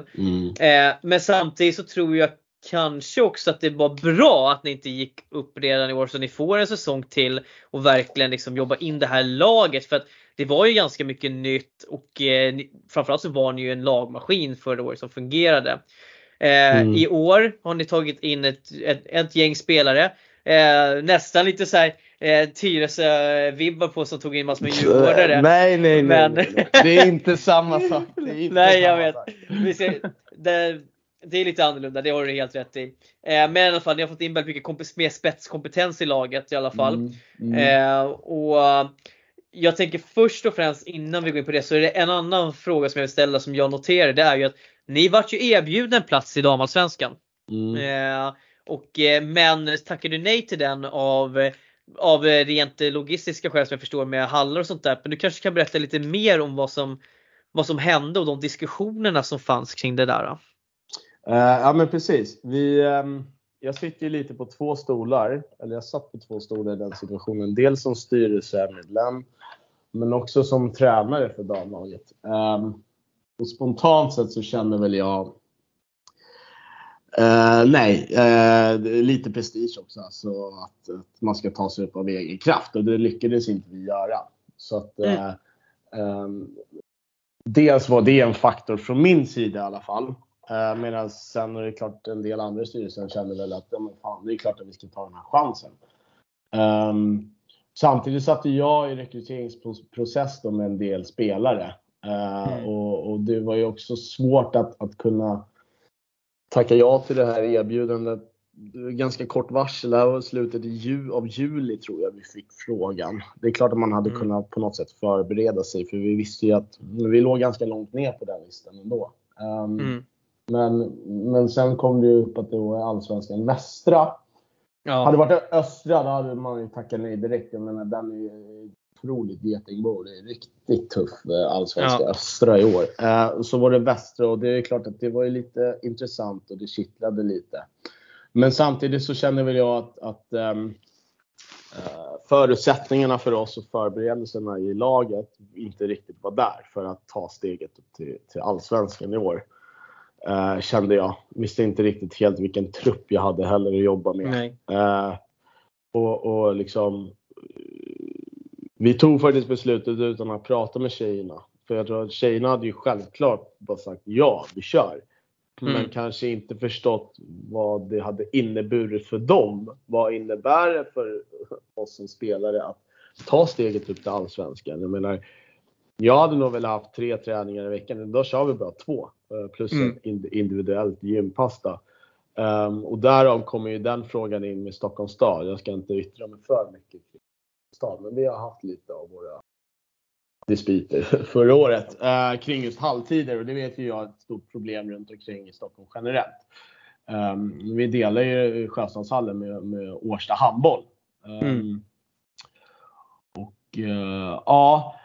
Eh, men samtidigt så tror jag kanske också att det var bra att ni inte gick upp redan i år så ni får en säsong till och verkligen liksom jobba in det här laget. För att det var ju ganska mycket nytt och eh, framförallt så var ni ju en lagmaskin förra året som fungerade. Eh, mm. I år har ni tagit in ett, ett, ett gäng spelare. Eh, nästan lite så här eh, Tyresö-vibbar på som tog in massor med djurgårdare. Nej, nej, nej, nej. Det är inte samma sak. *laughs* nej, jag vet. Vi ser, det, det är lite annorlunda, det har du helt rätt i. Eh, men i alla fall, ni har fått in väldigt mycket mer spetskompetens i laget i alla fall. Mm, mm. Eh, och jag tänker först och främst innan vi går in på det så är det en annan fråga som jag vill ställa som jag noterade. Det är ju att ni vart ju erbjuden plats i damallsvenskan. Mm. Eh, och, eh, men tackade nej till den av, av rent logistiska skäl som jag förstår med hallar och sånt där. Men du kanske kan berätta lite mer om vad som, vad som hände och de diskussionerna som fanns kring det där. Uh, ja men precis. Vi, um, jag sitter ju lite på två stolar, eller jag satt på två stolar i den situationen. Dels som styrelsemedlem, men också som tränare för damlaget. Um, och spontant sett så känner väl jag Uh, nej, uh, lite prestige också. Alltså att, att, man ska ta sig upp av egen kraft och det lyckades inte vi göra. Så att, uh, um, dels var det en faktor från min sida i alla fall. Uh, Medan sen är det klart en del andra i styrelsen kände väl att ja, men fan, det är klart att vi ska ta den här chansen. Um, samtidigt satte jag i rekryteringsprocess med en del spelare. Uh, mm. och, och, det var ju också svårt att, att kunna tacka ja till det här erbjudandet. Ganska kort varsel, det här var slutet ju, av juli tror jag vi fick frågan. Det är klart att man hade mm. kunnat på något sätt förbereda sig för vi visste ju att vi låg ganska långt ner på den listan ändå. Um, mm. Men, men sen kom det ju upp att det var allsvenskan Västra. Ja. Hade det varit Östra då hade man ju tackat nej direkt. Jag menar den är ju otroligt getingbo. Det är riktigt tuff eh, allsvenska ja. Östra i år. Eh, så var det Västra och det är klart att det var ju lite intressant och det kittlade lite. Men samtidigt så känner väl jag att, att um, förutsättningarna för oss och förberedelserna i laget inte riktigt var där för att ta steget upp till, till allsvenskan i år. Uh, kände jag. Visste inte riktigt helt vilken trupp jag hade heller att jobba med. Uh, och, och liksom, vi tog faktiskt beslutet utan att prata med tjejerna. För jag tror att tjejerna hade ju självklart bara sagt ja, vi kör. Men mm. kanske inte förstått vad det hade inneburit för dem. Vad innebär det för oss som spelare att ta steget upp till Allsvenskan? Jag menar, jag hade nog velat haft tre träningar i veckan. Idag kör vi bara två. Eh, plus mm. ett individuellt gympass um, Och därav kommer ju den frågan in med Stockholms stad. Jag ska inte yttra mig för mycket kring stad, men vi har haft lite av våra dispyter *laughs* förra året uh, kring just halvtider och det vet ju jag är ett stort problem runt omkring i Stockholm generellt. Um, vi delar ju Sjöstadshallen med, med Årsta handboll. Um, mm. Och uh, ja,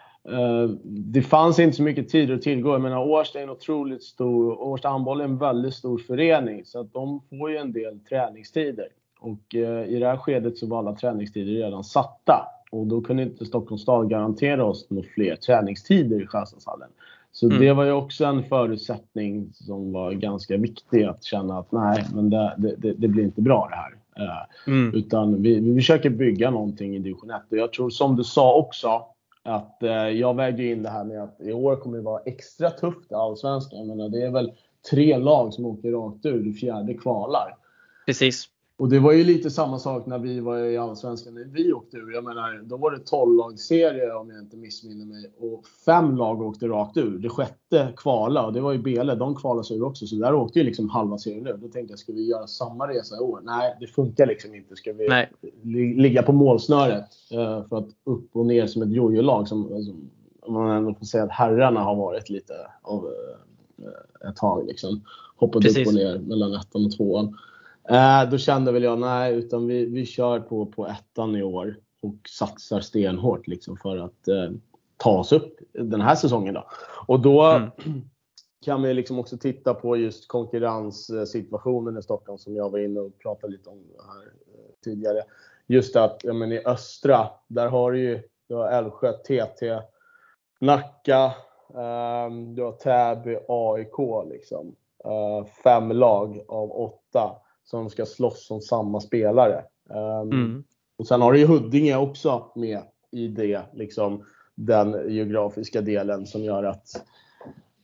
det fanns inte så mycket tid att tillgå. Jag menar Årsta är en otroligt stor, Årsta handboll är en väldigt stor förening så att de får ju en del träningstider. Och eh, i det här skedet så var alla träningstider redan satta. Och då kunde inte Stockholms stad garantera oss några fler träningstider i Sjöstadshallen. Så mm. det var ju också en förutsättning som var ganska viktig att känna att nej, men det, det, det blir inte bra det här. Eh, mm. Utan vi, vi försöker bygga någonting i division 1. Och jag tror som du sa också, att eh, jag vägde in det här med att i år kommer det vara extra tufft i Allsvenskan. Jag menar, det är väl tre lag som åker rakt ur, det fjärde kvalar. Precis. Och det var ju lite samma sak när vi var i Allsvenskan när vi åkte ur. Jag menar, då var det 12 lagsserie om jag inte missminner mig. Och fem lag åkte rakt ur. Det sjätte kvala och det var ju Bele. De kvalade sig ur också. Så där åkte ju liksom halva serien ur. Då tänkte jag, ska vi göra samma resa i år? Nej, det funkar liksom inte. Ska vi Nej. ligga på målsnöret uh, för att upp och ner som ett jojo-lag som, som man ändå får säga att herrarna har varit lite av uh, ett tag liksom. Hoppat Precis. upp och ner mellan ettan och tvåan. Eh, då kände väl jag, nej, utan vi, vi kör på, på ettan i år och satsar stenhårt liksom för att eh, ta oss upp den här säsongen. Då. Och då mm. kan vi liksom också titta på just konkurrenssituationen i Stockholm som jag var inne och pratade lite om här eh, tidigare. Just att ja, men i östra, där har du ju du har Älvsjö, TT, Nacka, um, du har Täby, AIK liksom. Uh, fem lag av åtta som ska slåss om samma spelare. Um, mm. Och sen har du ju Huddinge också med i det, liksom den geografiska delen som gör att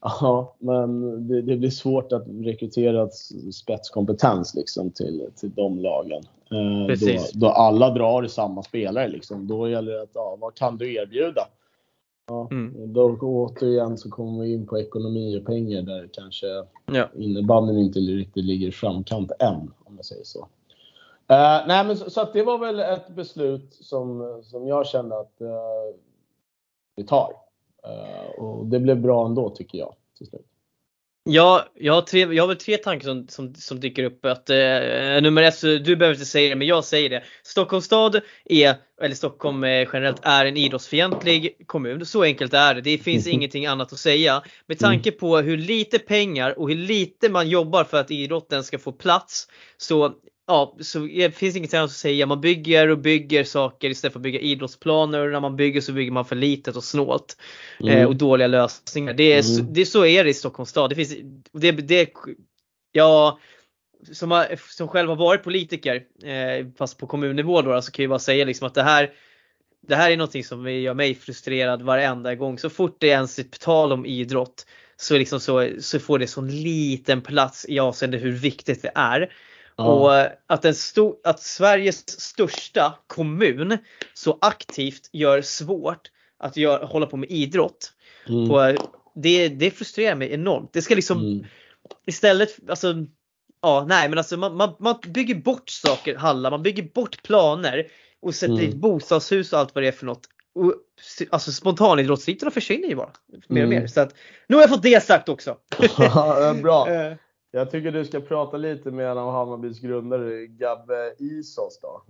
*laughs* Ja, men det, det, blir svårt att rekrytera spetskompetens liksom till, till de lagen. Eh, då, då, alla drar i samma spelare. Liksom. Då gäller det att, ja, vad kan du erbjuda? Ja, mm. Då återigen så kommer vi in på ekonomi och pengar där kanske ja. innebandyn inte riktigt ligger i framkant än, om jag säger så. Uh, nej, men så, så, det var väl ett beslut som, som jag kände att uh, vi tar. Uh, och det blev bra ändå tycker jag till slut. Ja, jag har, tre, jag har väl tre tankar som, som, som dyker upp. Att, eh, nummer ett, du behöver inte säga det, men jag säger det. Stockholms stad är, eller Stockholm eh, generellt, är en idrottsfientlig kommun. Så enkelt är det. Det finns ingenting annat att säga. Med tanke på hur lite pengar och hur lite man jobbar för att idrotten ska få plats så ja, så det finns inget annat att säga. Man bygger och bygger saker istället för att bygga idrottsplaner. Och när man bygger så bygger man för litet och snålt. Mm. Eh, och dåliga lösningar. Det är, mm. det är så är det i Stockholms stad. Det finns, det, det, ja, som, har, som själv har varit politiker, eh, fast på kommunnivå då, så kan jag bara säga liksom att det här det här är någonting som gör mig frustrerad varenda gång. Så fort det är ens är tal om idrott så, liksom så, så får det sån liten plats i avseende hur viktigt det är. Och att, en stor, att Sveriges största kommun så aktivt gör svårt att gör, hålla på med idrott. Mm. På, det, det frustrerar mig enormt. Det ska liksom mm. istället, alltså Ja, nej men alltså man, man, man bygger bort saker, hallar, man bygger bort planer och sätter mm. dit bostadshus och allt vad det är för något. Och, alltså spontanidrottsytorna försvinner ju bara mer och mer. Mm. Så att, nu har jag fått det sagt också. *laughs* Bra. *laughs* Eh, jag tycker du ska prata lite med en av Hammarbys grundare, Gabbe Isos då.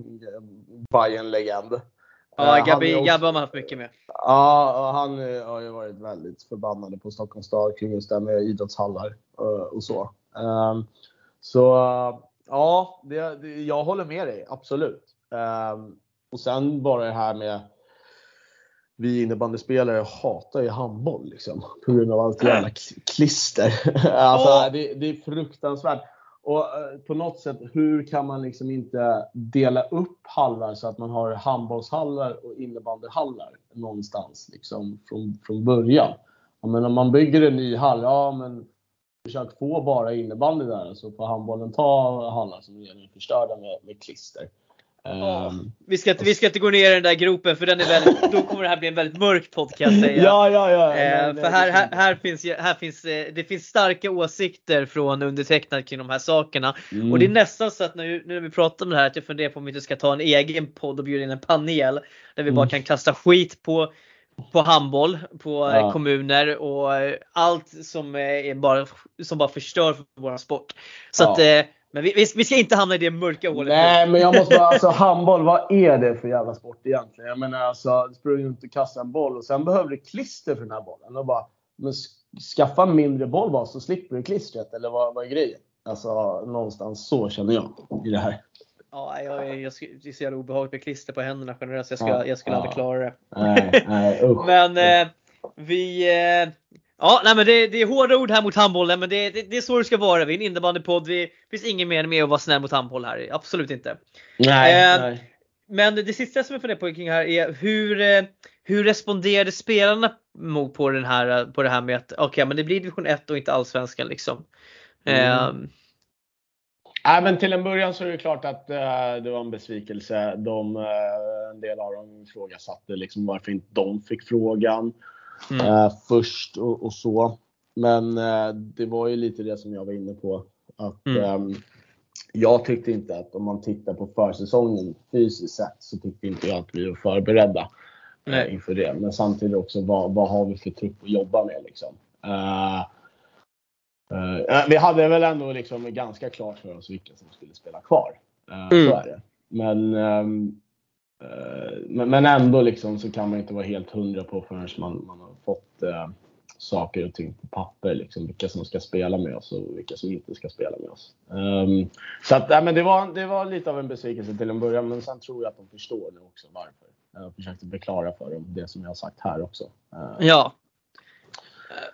bayern legend Ja, Gabbe, också, Gabbe har man haft mycket med. Ja, han har ju varit väldigt förbannad på Stockholms stad kring just det med idrottshallar och så. Ehm, så ja, det, jag håller med dig, absolut. Ehm, och sen bara det här med vi innebandyspelare hatar ju handboll liksom, på grund av allt jävla klister. *laughs* alltså, oh. det, det, är fruktansvärt. Och uh, på något sätt, hur kan man liksom inte dela upp hallar så att man har handbollshallar och innebandyhallar någonstans liksom, från, från början? Ja, men om man bygger en ny hall, ja men försök få bara innebandy där så får handbollen ta hallar som redan är förstörda med, med klister. Um, vi, ska inte, vi ska inte gå ner i den där gropen för den är väldigt, *laughs* då kommer det här bli en väldigt mörk podcast säga. ja, ja, ja. Eh, för här, här, här, finns, här finns, eh, det finns starka åsikter från undertecknad kring de här sakerna. Mm. Och det är nästan så att nu, nu när vi pratar om det här att jag funderar på om vi inte ska ta en egen podd och bjuda in en panel. Där vi mm. bara kan kasta skit på på handboll, på ja. kommuner och allt som, är bara, som bara förstör för vår sport. Så ja. att eh, men vi, vi, vi, ska inte hamna i det mörka hålet. Nej, men jag måste bara, alltså *laughs* handboll, vad är det för jävla sport egentligen? Jag menar alltså, spring inte och kasta en boll och sen behöver du klister för den här bollen. Och bara, men skaffa en mindre boll bara så slipper du klistret, eller vad, vad är grejen? Alltså någonstans så känner jag i det här. Ja, jag, jag, jag, det är så jävla obehagligt med klister på händerna generellt, jag, ska, ja, jag skulle ja. aldrig klara det. Nej, nej, usch, *laughs* men eh, vi, eh, Ja, nej men det, det, är hårda ord här mot handbollen men det, det, det är så det ska vara. Vi är en innebandypodd. Det finns ingen mer med att vara snäll mot handboll här. Absolut inte. Nej, eh, nej. Men det sista som jag funderar på kring här är hur, eh, hur responderade spelarna på, den här, på det här med att okej okay, men det blir division 1 och inte allsvenskan liksom. Mm. Nej, men till en början så är det klart att uh, det var en besvikelse. De, uh, en del av dem ifrågasatte liksom varför inte de fick frågan mm. uh, först och, och, så. Men det var ju lite det som jag var inne på. Att, mm. um, jag tyckte inte att om man tittar på försäsongen fysiskt sett så tyckte inte jag att vi var förberedda Nej. inför det. Men samtidigt också vad, vad har vi för trupp att jobba med liksom. Uh, vi hade väl ändå liksom ganska klart för oss vilka som skulle spela kvar. Mm. Men, uh, Eh, men, ändå liksom så kan man inte vara helt hundra på förrän man, man har fått eh, saker och ting på papper. Liksom, vilka som ska spela med oss och vilka som inte ska spela med oss. Um, så att, men det, var, det var lite av en besvikelse till en början, men sen tror jag att de förstår nu också varför. Eh, jag försökte förklara för dem det som jag har sagt här också. Ja,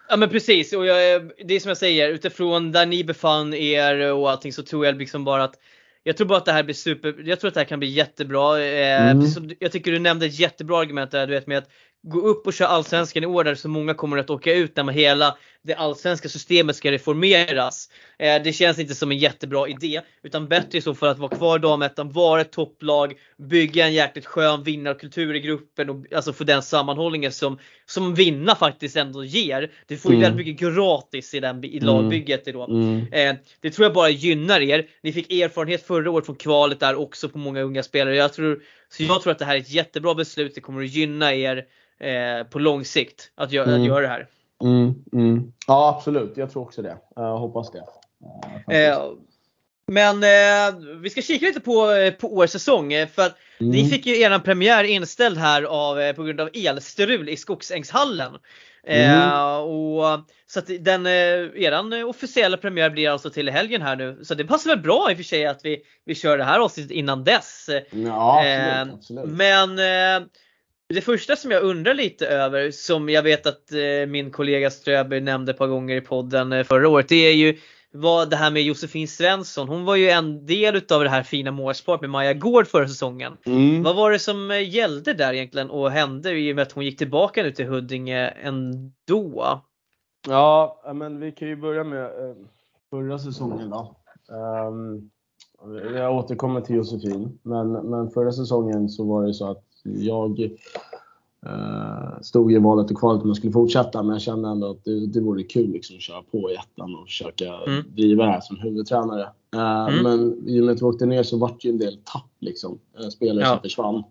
Ja men precis och jag, det är som jag säger utifrån där ni befann er och allting så tror jag liksom bara att jag tror bara att det här blir super, jag tror att det här kan bli jättebra. Eh, mm. Jag tycker du nämnde ett jättebra argument där, du vet med att gå upp och köra allsvenskan i år där så många kommer att åka ut när hela det allsvenska systemet ska reformeras. Eh, det känns inte som en jättebra idé. Utan bättre så fall att vara kvar i damettan, vara ett topplag, bygga en jäkligt skön vinnarkultur i gruppen och alltså få den sammanhållningen som, som vinna faktiskt ändå ger. Du får ju mm. väldigt mycket gratis i, den, i lagbygget då. Mm. Eh, det tror jag bara gynnar er. Ni fick erfarenhet förra året från kvalet där också på många unga spelare. Jag tror, så jag tror att det här är ett jättebra beslut. Det kommer att gynna er eh, på lång sikt att, gö mm. att göra det här. Mm, mm. Ja absolut, jag tror också det. Jag hoppas det. Eh, men eh, vi ska kika lite på, eh, på årets säsong för att mm. ni fick ju eran premiär inställd här av, på grund av elstrul i Skogsängshallen. Mm. och, så att den, eran officiella premiär blir alltså till helgen här nu. Så det passar väl bra i och för sig att vi, vi kör det här avsnittet innan dess. Ja, absolut, absolut. Men det första som jag undrar lite över, som jag vet att eh, min kollega Ströberg nämnde ett par gånger i podden eh, förra året, det är ju vad det här med Josefin Svensson. Hon var ju en del utav det här fina målsparet med Maja Gård förra säsongen. Mm. Vad var det som eh, gällde där egentligen och hände i och med att hon gick tillbaka nu till Huddinge ändå? Ja, men vi kan ju börja med förra säsongen då. Um, jag återkommer till Josefin, men, men förra säsongen så var det så att jag eh, stod i valet och kvalet om jag skulle fortsätta, men jag kände ändå att det, det vore kul liksom, att köra på i ettan och försöka mm. driva det här som huvudtränare. Eh, mm. Men i och med att vi åkte ner så vart det ju en del tapp liksom. Eh, spelare ja. som försvann.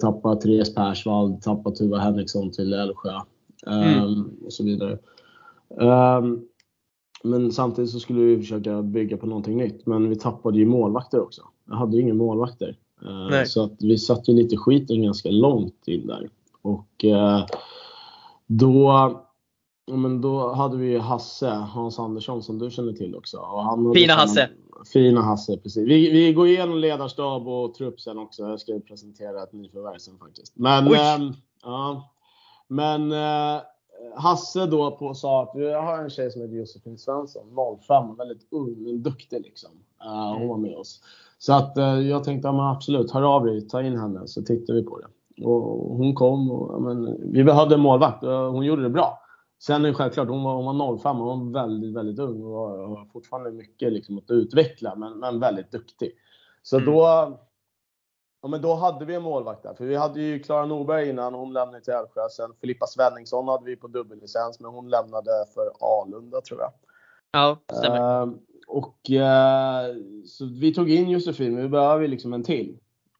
Tappade Therese Persvall, tappade Tuva Henriksson till Älvsjö mm. Ehm, och så vidare. Um, men samtidigt så skulle vi försöka bygga på någonting nytt. Men vi tappade ju målvakter också. Jag hade ju inga målvakter. Eh, Nej. Så att vi satt ju lite skiten ganska långt in där. Och eh, då, men då hade vi Hasse, Hans Andersson som du känner till också. Och han fina Hasse! Fina Hasse, precis. Vi, vi går igenom ledarstab och trupp sen också. Jag ska presentera ett nyförvärv sen faktiskt. Men, äh, ja, men äh, Hasse då på, sa att vi har en tjej som heter Josefin Svensson, 05, väldigt ung men duktig liksom. Uh, hon var med oss. Så att uh, jag tänkte, ja, absolut, hör av dig, ta in henne så tittar vi på det. Och hon kom och men, vi behövde en målvakt och hon gjorde det bra. Sen är det självklart, hon var, hon var 05, hon var väldigt, väldigt ung och har fortfarande mycket liksom, att utveckla men, men väldigt duktig. Så mm. då Ja, men då hade vi en målvakt där. För vi hade ju Klara Norberg innan, hon lämnade till Älvsjö. Sen Filippa Svenningsson hade vi på dubbellicens, men hon lämnade för Alunda tror jag. Ja, stämmer. Uh, och uh, så vi tog in Josefin, men vi behöver liksom en till.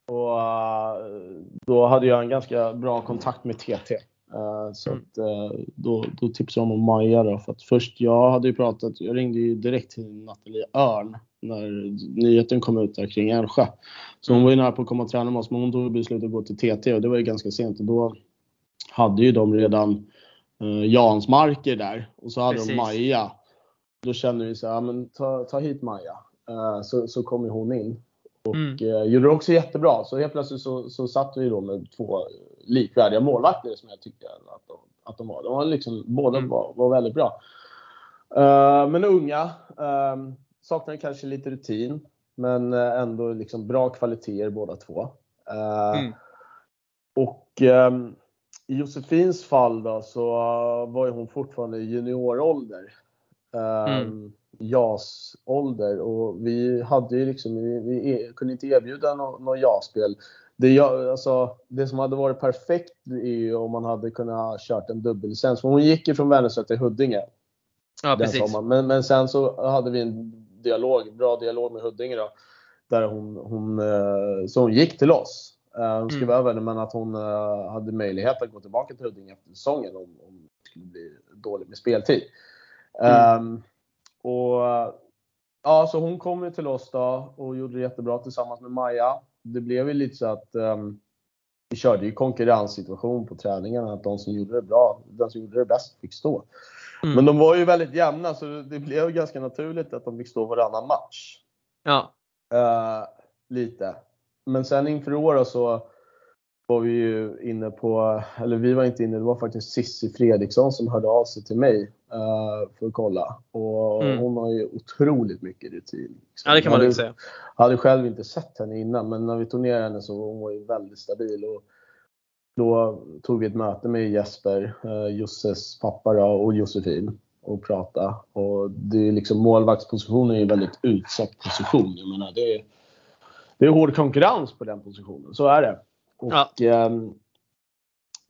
Och uh, då hade jag en ganska bra kontakt med TT. Uh, så mm. att, uh, då, då tipsade de om Maja då, för att först, jag hade ju pratat, jag ringde ju direkt till Nathalie Örn när nyheten kom ut där kring Älvsjö. Så hon var ju nära på att komma och träna med oss, men hon tog beslutet att gå till TT och det var ju ganska sent och då hade ju de redan Jans marker där och så hade Precis. de Maja. Då kände vi så här, men ta, ta hit Maja. Uh, så, så kom hon in och mm. uh, gjorde det också jättebra. Så helt plötsligt så, så satt vi då med två likvärdiga målvakter som jag tyckte att de, att de var. De var liksom, båda mm. var, var väldigt bra. Uh, men unga. Saknar kanske lite rutin. Men eh, ändå liksom bra kvaliteter båda två. Mm. Och um, i Josefins fall då så var ju hon fortfarande i juniorålder. Mm. JAS-ålder och vi hade ju liksom, vi, vi kunde inte erbjuda något, något JAS-spel. Det, alltså, det som hade varit perfekt är ju om man hade kunnat kört en dubbellicens. Hon gick ju från Vänersö till Huddinge. Ja, precis. Men, men sen så hade vi en dialog, bra dialog med Huddinge då. Där hon, hon, eh, så hon gick till oss. Eh, hon skrev mm. över det men att hon eh, hade möjlighet att gå tillbaka till Huddinge efter säsongen om, om det skulle bli dåligt med speltid. Mm. Um, och ja, så hon kom ju till oss då och gjorde det jättebra tillsammans med Maja. Det blev ju lite så att um, vi körde ju konkurrenssituation på träningarna. Att de som gjorde det bra, den som gjorde det bäst fick stå. Mm. Men de var ju väldigt jämna så det blev ganska naturligt att de fick stå varannan match. Ja. Uh, lite. Men sen inför året så var vi ju inne på, eller vi var inte inne, det var faktiskt Sissi Fredriksson som hörde av sig till mig för att kolla. Och mm. hon har ju otroligt mycket rutin. Liksom. Ja det kan man lugnt säga. hade själv inte sett henne innan men när vi tog ner henne så hon var hon väldigt stabil. Och då tog vi ett möte med Jesper, uh, Josses pappa då, och Josefin och prata. Och det är liksom målvaktspositionen är en väldigt utsatt position. Jag menar, det är, det är hård konkurrens på den positionen, så är det. Och ja. eh,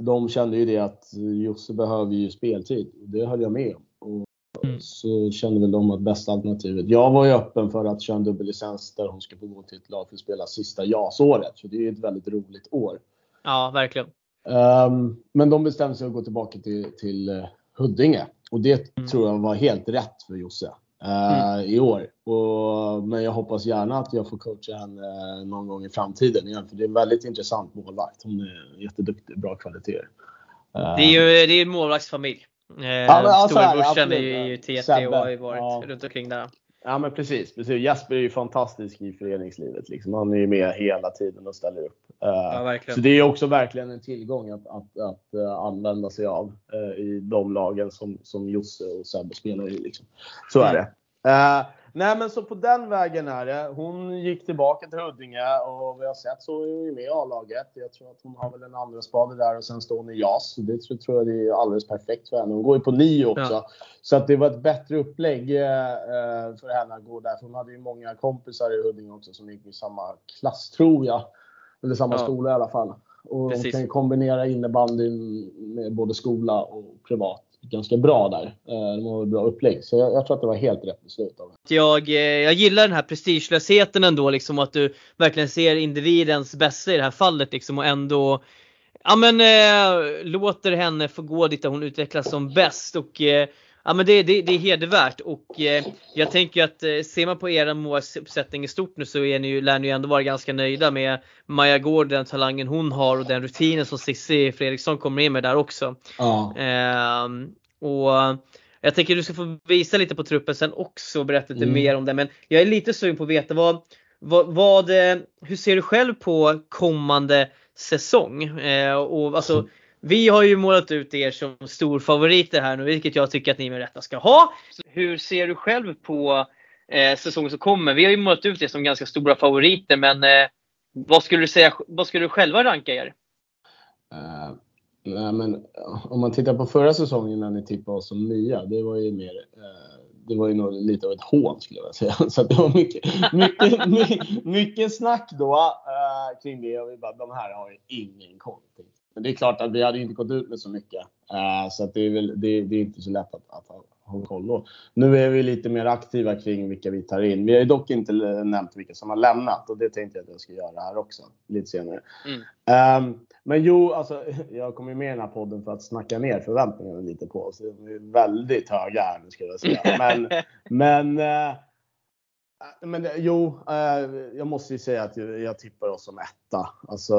de kände ju det att Josse behöver ju speltid. Det höll jag med om. Och mm. Så kände väl de att bästa alternativet. Jag var ju öppen för att köra en dubbellicens där hon ska få gå till ett lag för att spela sista JAS-året. För det är ju ett väldigt roligt år. Ja, verkligen. Um, men de bestämde sig att gå tillbaka till, till uh, Huddinge. Och det mm. tror jag var helt rätt för Josse mm. i år. Och, men jag hoppas gärna att jag får coacha henne eh, någon gång i framtiden igen. För det är en väldigt intressant målvakt. Hon är jätteduktig, bra kvaliteter. Eh, det är ju det är en målvaktsfamilj. ja, Storebrorsan är ju TT och har ju varit ja. runt omkring där. Ja men precis, precis. Jesper är ju fantastisk i föreningslivet. Liksom. Han är ju med hela tiden och ställer upp. Ja, så det är också verkligen en tillgång att, att, att använda sig av i de lagen som, som Josse och Sebbe spelar i. Liksom. Så är det. Nej men så på den vägen är det. Hon gick tillbaka till Huddinge och vi har sett så är hon ju med i A-laget. Jag tror att hon har väl en andra spade där och sen står hon i JAS. Det tror, tror jag det är alldeles perfekt för henne. Hon går ju på NIO också. Ja. Så att det var ett bättre upplägg uh, för henne att gå där. För hon hade ju många kompisar i Huddinge också som gick i samma klass tror jag. Eller samma ja. skola i alla fall. Och Precis. hon kan kombinera innebandyn med både skola och privat ganska bra där. Eh, de har bra upplägg. Så jag, jag, tror att det var helt rätt beslut av jag, eh, jag gillar den här prestigelösheten ändå, liksom att du verkligen ser individens bästa i det här fallet liksom och ändå Ja men eh, låter henne få gå dit där hon utvecklas som bäst och eh, Ja men det, det, det är hedervärt och eh, jag tänker att eh, ser man på era målsättning i stort nu så är ni ju, lär ni ju ändå vara ganska nöjda med Maja Gård, den talangen hon har och den rutinen som Cissi Fredriksson kommer in med där också. Ja. Eh, och jag tänker att du ska få visa lite på truppen sen också och berätta lite mm. mer om det. Men jag är lite sugen på att veta vad, vad, vad eh, hur ser du själv på kommande säsong? Eh, och alltså, vi har ju målat ut er som storfavoriter här nu, vilket jag tycker att ni med rätta ska ha. Hur ser du själv på eh, säsongen som kommer? Vi har ju målat ut er som ganska stora favoriter, men eh, vad skulle du säga, vad skulle du själva ranka er? Uh, nej, men om man tittar på förra säsongen när ni tippade oss som nya, det var ju mer uh, det var ju nog lite av ett hån skulle jag säga. *laughs* Så det var mycket, mycket, mycket, mycket snack då uh, kring det och vi bara, de här har ju ingen koll. Men det är klart att vi hade inte gått ut med så mycket. Uh, så det, är väl, det, det, är inte så lätt att, att ha, koll. Då. Nu är vi lite mer aktiva kring vilka vi tar in. Vi har dock inte nämnt vilka som har lämnat och det tänkte jag att jag ska göra här också lite senare. Mm. Um, men jo, alltså, *laughs* jag kommer med i den här podden för att snacka ner förväntningarna lite på oss. De är väldigt höga här nu ska jag säga. *laughs* Men, men uh, Äh, men eh, jo, eh, jag måste ju säga att jag, tippar oss som etta. Alltså,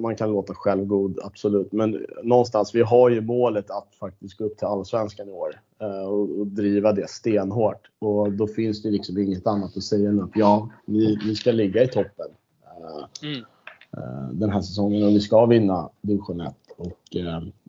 man kan låta självgod, absolut. Men någonstans, vi har ju målet att faktiskt gå upp till Allsvenskan i år eh, och, driva det stenhårt. Och då finns det liksom inget annat att säga än att ja, vi, vi ska ligga i toppen mm. den här säsongen och vi ska vinna division 1 och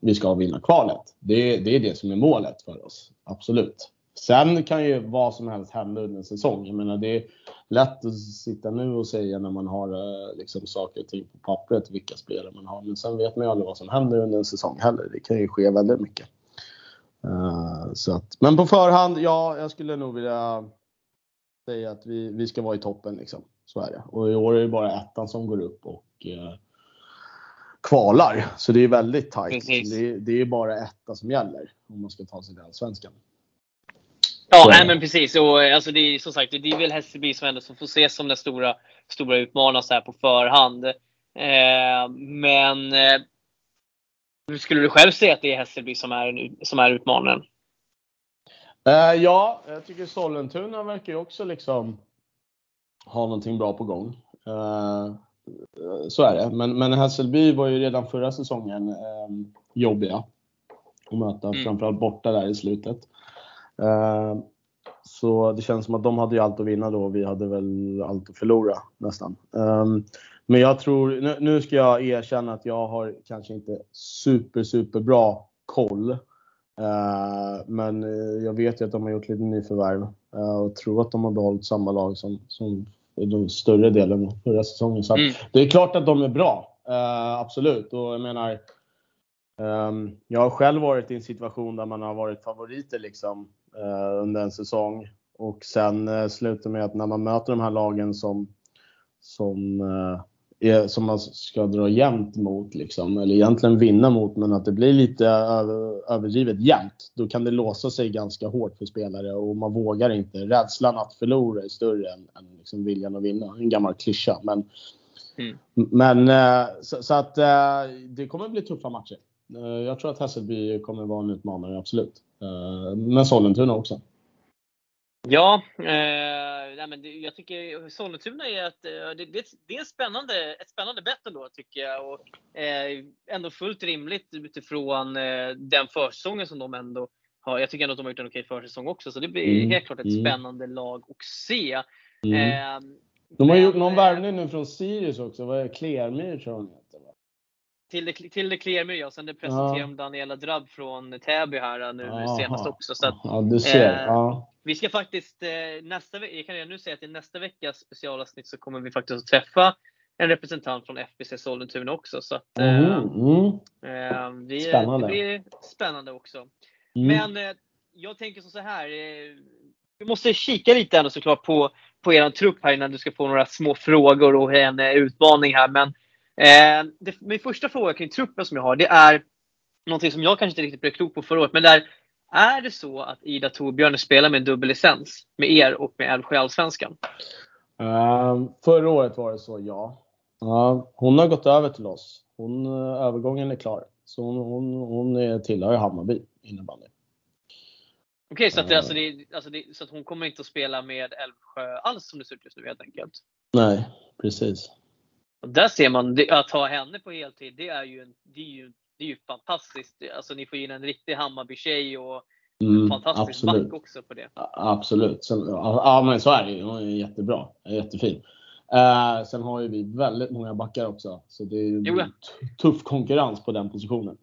vi ska vinna kvalet. Det, det är det som är målet för oss, absolut. Sen kan ju vad som helst hända under en säsong. Jag menar, det är lätt att sitta nu och säga när man har eh, liksom, saker och ting på pappret vilka spelare man har. Men sen vet man ju aldrig vad som händer under en säsong heller. Det kan ju ske väldigt mycket. Uh, så att, men på förhand, ja, jag skulle nog vilja säga att vi, vi ska vara i toppen. Liksom. Så är det. Och i år är det bara ettan som går upp och uh, kvalar. Så det är väldigt tajt. Det, det, är bara etta som gäller om man ska ta sig till Allsvenskan. Ja, nej, men precis. Och, alltså, det är som sagt, det är väl Hässelby som ändå som får ses som den stora, stora utmanaren så här på förhand. Eh, men eh, skulle du själv säga att det är Hässelby som är, som är utmanaren? Eh, ja, jag tycker Sollentuna verkar ju också liksom ha någonting bra på gång. Eh, så är det. Men, men Hässelby var ju redan förra säsongen eh, jobbiga att möta, mm. framförallt borta där i slutet. Eh, så det känns som att de hade ju allt att vinna då och vi hade väl allt att förlora nästan. Um, men jag tror, nu, ska jag erkänna att jag har kanske inte super, super bra koll. Uh, men eh, jag vet ju att de har gjort lite nyförvärv och tror att de har behållit samma lag som, som den större delen förra säsongen. Så mm. det är klart att de är bra. Absolut. Och jag menar, um, jag har själv varit i en situation där man har varit favoriter liksom under en säsong. Och sen uh, slutar med att när man möter de här lagen som, som är, som man ska dra jämnt mot, liksom, eller egentligen vinna mot, men att det blir lite överdrivet jämnt. Då kan det låsa sig ganska hårt för spelare och man vågar inte. Rädslan att förlora är större än, än liksom viljan att vinna. En gammal klyscha. Men, mm. men eh, så, så, att eh, det kommer bli tuffa matcher. Eh, jag tror att Hässelby kommer vara en utmanare, absolut. Men Sollentuna också. Ja, eh, nej men det, jag tycker Sollentuna är ett, eh, det, det, det är spännande, ett spännande bett ändå tycker jag. Och, eh, ändå fullt rimligt utifrån eh, den försäsongen som de ändå har. Jag tycker ändå att de har gjort en okej försäsong också. Så det blir mm. helt klart ett mm. spännande lag att se. Mm. Eh, de har gjort någon värvning nu från Sirius också. Vad är det? Klermyr tror jag till det, till det Klermyr ja. Sen det presenterade ja. Daniela Drabb från Täby här nu Aha. senast också. Så att, ja, du ser. Eh, ja. Vi ska faktiskt eh, nästa vecka, jag kan redan nu säga att i nästa veckas specialavsnitt så kommer vi faktiskt att träffa en representant från FBC Sollentuna också. Så att, mm. Eh, vi, spännande. Det blir spännande också. Mm. Men eh, jag tänker så här. Eh, vi måste kika lite ändå såklart på, på er trupp här innan du ska få några små frågor och en utmaning här. Men eh, det, min första fråga kring truppen som jag har, det är någonting som jag kanske inte riktigt blev klok på förra året. Men där är det så att Ida Torbjörn spelar med en dubbellicens med er och med Älvsjö Allsvenskan? Uh, förra året var det så, ja. Uh, hon har gått över till oss. Hon, uh, övergången är klar. Så hon, hon, hon är, tillhör Hammarby innebandy. Okej, okay, så, att, alltså, det, alltså det, så att hon kommer inte att spela med Älvsjö alls som det ser ut just nu helt enkelt? Nej, precis. Och där ser man, att ha henne på heltid, det är ju, en, det är ju det är ju fantastiskt. Alltså ni får in en riktig Hammarby-tjej och mm, fantastisk back också på det. Absolut. Sen, ja men så är det ju. Hon är jättebra. Jättefin. Eh, sen har ju vi väldigt många backar också. Så det är ju tuff konkurrens på den positionen.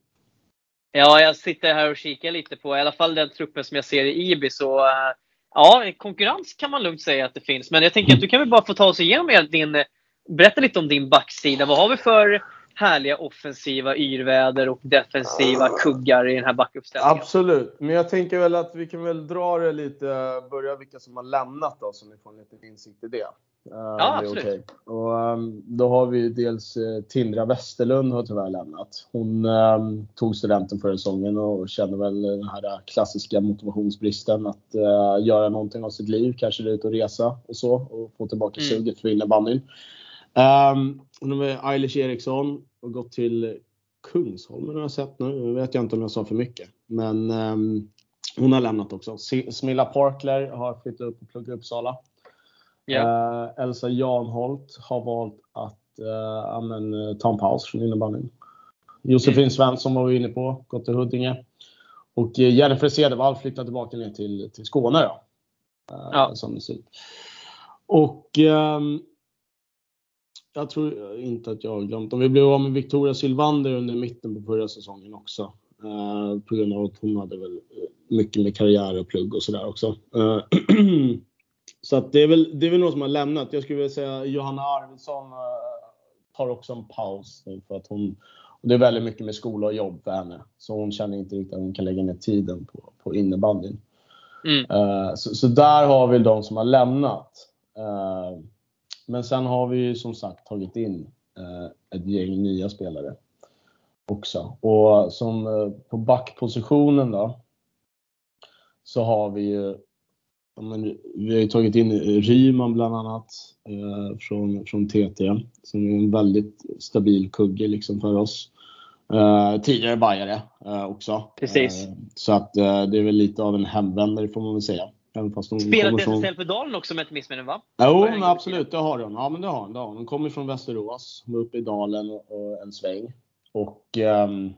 Ja, jag sitter här och kikar lite på i alla fall den truppen som jag ser i IBI. Så uh, ja, konkurrens kan man lugnt säga att det finns. Men jag tänker att du kan väl bara få ta oss igenom din, berätta lite om din backsida. Vad har vi för härliga offensiva yrväder och defensiva kuggar i den här backuppställningen. Absolut, men jag tänker väl att vi kan väl dra det lite, börja vilka som har lämnat då så ni får en liten insikt i det. Uh, ja, absolut. Okay. Och, um, då har vi dels uh, Tindra Westerlund har tyvärr lämnat. Hon um, tog studenten förra säsongen och känner väl den här klassiska motivationsbristen att uh, göra någonting av sitt liv, kanske ut och resa och så och få tillbaka mm. suget för innebandyn. Um, hon har Eilish Eriksson och gått till Kungsholmen har jag sett nu. Nu vet jag inte om jag sa för mycket. Men um, hon har lämnat också. Smilla Parkler har flyttat upp och pluggat Uppsala. Yeah. Uh, Elsa Janholt har valt att uh, amen, ta en paus från innebandyn. Josefin mm. Svensson var vi inne på, gått till Huddinge. Och uh, Jennifer Cedervall flyttar tillbaka ner till, till Skåne då. Ja. Som det ser ut. Och um, jag tror inte att jag har glömt dem. Vi blev av med Victoria Sylvander under mitten på förra säsongen också. Uh, på grund av att hon hade väl mycket med karriär och plugg och sådär också. Uh, *clears throat* så att det är väl, det är väl någon som har lämnat. Jag skulle vilja säga Johanna Arvidsson uh, tar också en paus nu för att hon det är väldigt mycket med skola och jobb för henne. Så hon känner inte riktigt att hon kan lägga ner tiden på, på innebandyn. Mm. Så, så, där har vi de som har lämnat. Men sen har vi som sagt tagit in ett gäng nya spelare också. Och som eh, på backpositionen då så har vi ju vi har ju tagit in Ryman bland annat eh, från, från TT som är en väldigt stabil kugge liksom för oss. Eh, tidigare bajare eh, också. Precis. Eh, så att eh, det är väl lite av en hemvändare får man väl säga. Även fast hon Spelat från... SSL för Dalen också om jag inte missminner va? Jo, men absolut det har hon. Ja men det har hon. Det har hon. hon kommer från Västerås, var uppe i Dalen och en sväng. Och um,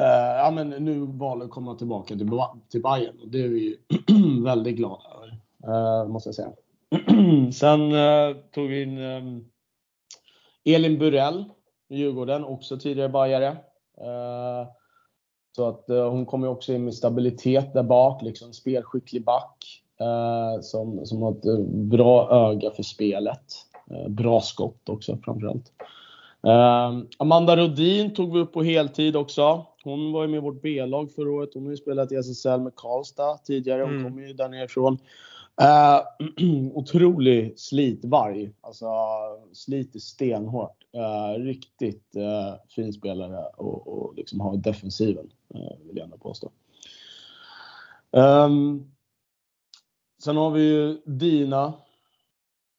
Uh, ja, men nu valde att komma tillbaka till, till Bayern och det är vi *clears throat* väldigt glada över, uh, måste jag säga. *clears throat* Sen uh, tog vi in um, Elin Burell i Djurgården, också tidigare Bajare. Så att hon kommer också in med stabilitet där bak, liksom spelskicklig back som, som har ett bra öga för spelet. bra skott också framförallt. Amanda Rodin tog vi upp på heltid också. Hon var ju med i vårt B-lag förra året. Hon har ju spelat i SSL med Karlstad tidigare. Hon mm. kommer ju där nerifrån. Uh, *clears throat* otrolig slitvarg. Alltså sliter stenhårt. Uh, riktigt uh, fin spelare och, och liksom har defensiven, uh, vill jag ändå påstå. Um, sen har vi ju Dina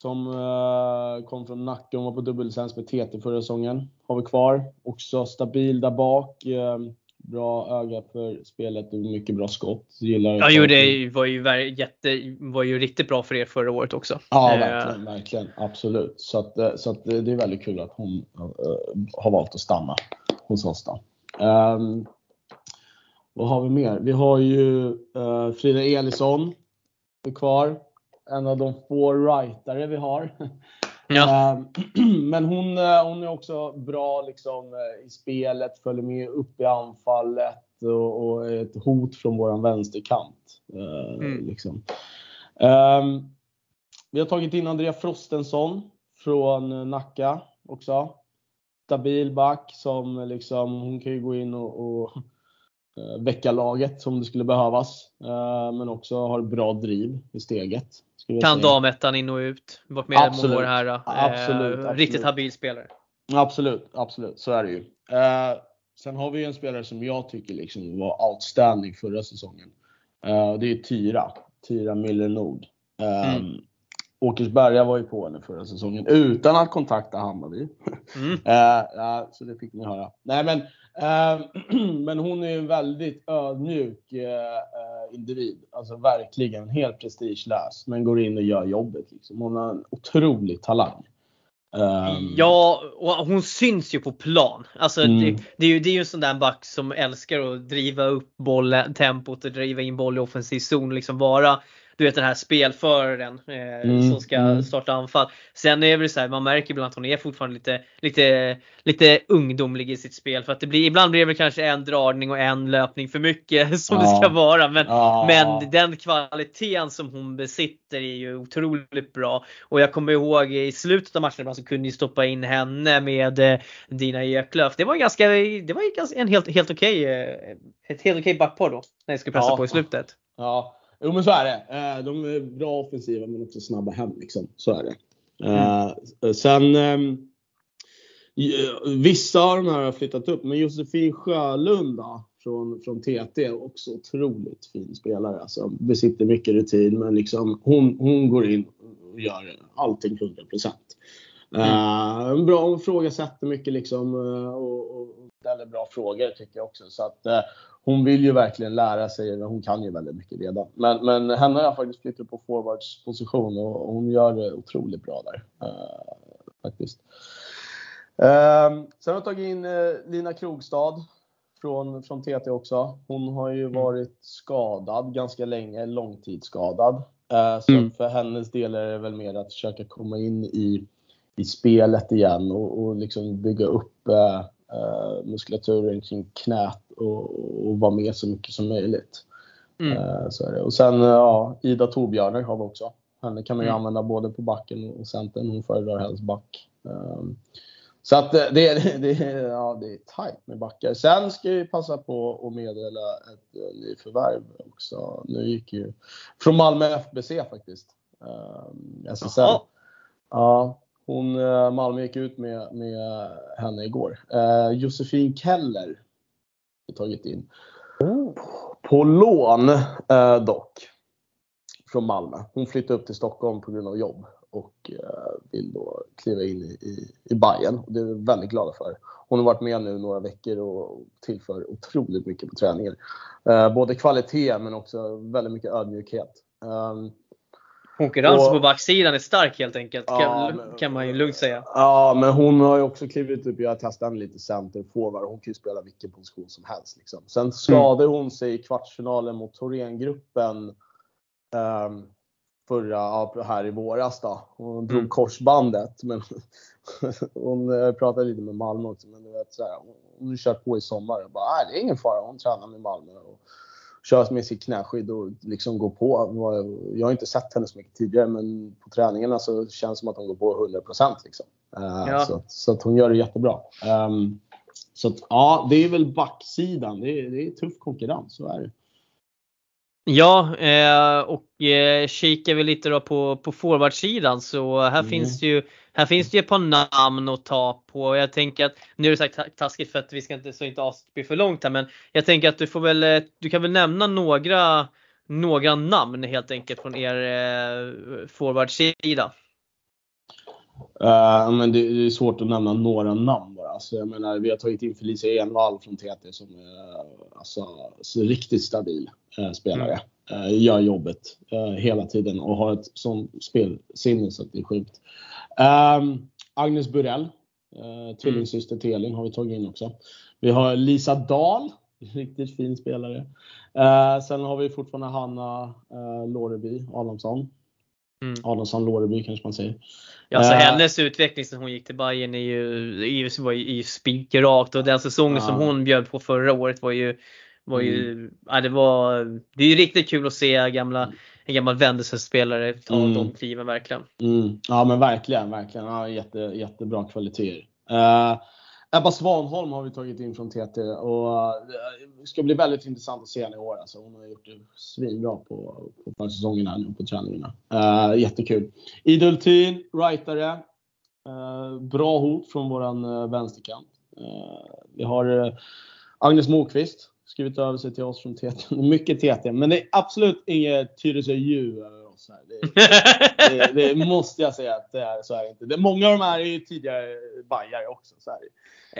som uh, kom från Nacka. Hon var på dubbellicens med TT förra säsongen. Har vi kvar. Också stabil där bak. Uh, bra öga för spelet och mycket bra skott. Gillar ja, jo, det var ju, jätte, var ju riktigt bra för er förra året också. Ja, eh, verkligen. verkligen absolut. Så, att, så att det är väldigt kul att hon har valt att stanna hos oss. Då. Um, vad har vi mer? Vi har ju uh, Frida Elisson kvar en av de få rightare vi har. *laughs* Ja. Ehm, *clears throat* men hon, eh, hon är också bra liksom, eh, i spelet, följer med upp i anfallet och, och är ett hot från våran vänsterkant. Eh, mm. Liksom. Um, vi har tagit in Andrea Frostensson från Nacka också. Stabil back som liksom, hon kan ju gå in och, och väcka laget om det skulle behövas. Men också har bra driv i steget. Kan damettan in och ut. Varit med absolut. här. Eh, absolut, absolut. Riktigt habil spelare. Absolut, absolut. Så är det ju. Eh, sen har vi en spelare som jag tycker liksom var outstanding förra säsongen. Eh, det är Tyra. Tyra Miller Nord. Eh, mm. Åkersberga var ju på henne förra säsongen utan att kontakta Hammarby. Mm. *laughs* så det fick ni höra. Nej, men, *clears throat* men hon är en väldigt ödmjuk uh, individ. Alltså verkligen helt prestigelös. Men går in och gör jobbet. Liksom. Hon har en otrolig talang. Um... Ja, och hon syns ju på plan. Alltså, mm. det, det, är ju, det är ju en sån där back som älskar att driva upp bollen, tempot och driva in boll i offensiv zon. Liksom vara du vet den här spelföraren eh, mm, som ska mm. starta anfall. Sen är det så här, man märker ibland att hon är fortfarande lite, lite, lite ungdomlig i sitt spel. För att det blir, ibland blir det väl kanske en dragning och en löpning för mycket *laughs* som ja. det ska vara. Men, ja. men den kvaliteten som hon besitter är ju otroligt bra. Och jag kommer ihåg i slutet av matchen så kunde ni stoppa in henne med eh, Dina Eklöf. Det var ganska, det var ganska en helt, helt okej, eh, ett helt okej backpar då. När jag skulle pressa ja. på i slutet. Ja, Jo men så är det. Eh, de är bra offensiva men också snabba hem liksom. Så är det. Mm. Sen ehm, Vissa av de här har flyttat upp, men Josefin Sjölund då, från, från TT, också otroligt fin spelare. Alltså, besitter mycket rutin, men liksom, hon, hon går in och gör allting 100%. Mm. Uh, bra, hon frågasätter mycket liksom, och, och ställer bra frågor tycker jag också. Så att, uh, hon vill ju verkligen lära sig, hon kan ju väldigt mycket redan. Men, men henne har jag faktiskt flyttat på forwards position och hon gör det otroligt bra där. Uh, faktiskt. Uh, sen har jag tagit in uh, Lina Krogstad från, från TT också. Hon har ju mm. varit skadad ganska länge, långtidsskadad. Uh, så mm. för hennes del är det väl mer att försöka komma in i, i spelet igen och, och liksom bygga upp eh, muskulaturen kring knät och, och vara med så mycket som möjligt. Mm. Eh, så är det. Och sen ja, Ida Torbjörner har vi också. Henne kan man ju mm. använda både på backen och centern. Hon föredrar helst back. Um, så att det, *laughs* det, det, ja, det är tajt med backar. Sen ska vi passa på att meddela ett nyförvärv också. Nu gick ju från Malmö FBC faktiskt. Um, SSL. Ja, hon, uh, Malmö gick ut med, med henne igår. Uh, Josefin Keller har tagit in. Oh. På lån uh, dock. Från Malmö. Hon flyttade upp till Stockholm på grund av jobb och eh, vill då kliva in i, i, i Bayern. Det är vi väldigt glada för. Hon har varit med nu några veckor och tillför otroligt mycket på träningen. Eh, både kvalitet men också väldigt mycket ödmjukhet. Um, Konkurrensen på backsidan är stark helt enkelt, ja, kan, men, kan, man ju lugnt säga. Ja, men hon har ju också klivit upp. Jag har testat henne lite center forward. Hon kan ju spela vilken position som helst. Liksom. Sen skadade mm. hon sig i kvartsfinalen mot Thorengruppen um, förra, här i våras då. Hon drog mm. korsbandet. Men *laughs* hon pratade lite med Malmö också. Men du vet, så här, hon har kört på i sommar. Och bara, nej, det är ingen fara. Hon tränar med Malmö. Och kör med sitt knäskydd och liksom går på. Jag har inte sett henne så mycket tidigare men på träningarna så känns det som att hon går på 100% liksom. Eh, ja. Så, så, att hon gör det jättebra. Um, så att, ja, det är väl backsidan. Det är, det är tuff konkurrens, så är det. Ja, eh, och eh, kikar vi lite då på, på forwardsidan så här mm. finns det ju här finns det ett par namn att ta på. Jag tänker att, nu är det sagt taskigt för att vi ska inte så inte bli för långt här men jag tänker att du får väl, eh, du kan väl nämna några, några namn helt enkelt från er eh, forwardsida. Uh, men det, det, är svårt att nämna några namn bara. Alltså, jag menar, vi har tagit in Felicia Envall från TT som är alltså, riktigt stabil uh, spelare. Mm. Uh, gör jobbet hela tiden och har ett sånt spelsinne så att det är sjukt. Um, Agnes Burell, uh, tvillingsyster till Elin har vi tagit in också. Vi har Lisa Dahl, *laughs* riktigt fin spelare. sen har vi fortfarande Hanna uh, Låreby Adamsson Mm. Adolfsson Låreby kanske man säger. Ja, så uh, hennes utveckling sen hon gick till Bayern är ju, är, var ju, ju spikrakt och den säsongen uh, som hon bjöd på förra året var ju, var ju, mm. ja, det var, det är ju riktigt kul att se gamla, en gammal Wendelsen-spelare ta mm. de kliven verkligen. Mm. Ja men verkligen, verkligen. Ja, jätte, jättebra kvaliteter. Uh, Ebba Svanholm har vi tagit in från TT och eh, det ska bli väldigt intressant att se henne i år. Alltså, hon har gjort det svinbra på, på försäsongen här nu på träningarna. Uh, jättekul. Idultin, rightare. Uh, bra hot från våran uh, vänsterkant. Uh, vi har Agnes Mokvist skrivit över sig till oss från TT. Mycket TT, men det är absolut inget Tyresö Dju oss här. Det, det, det, måste jag säga att det är, så är det inte. Det, många av de här är ju tidigare bajare också. Så är det.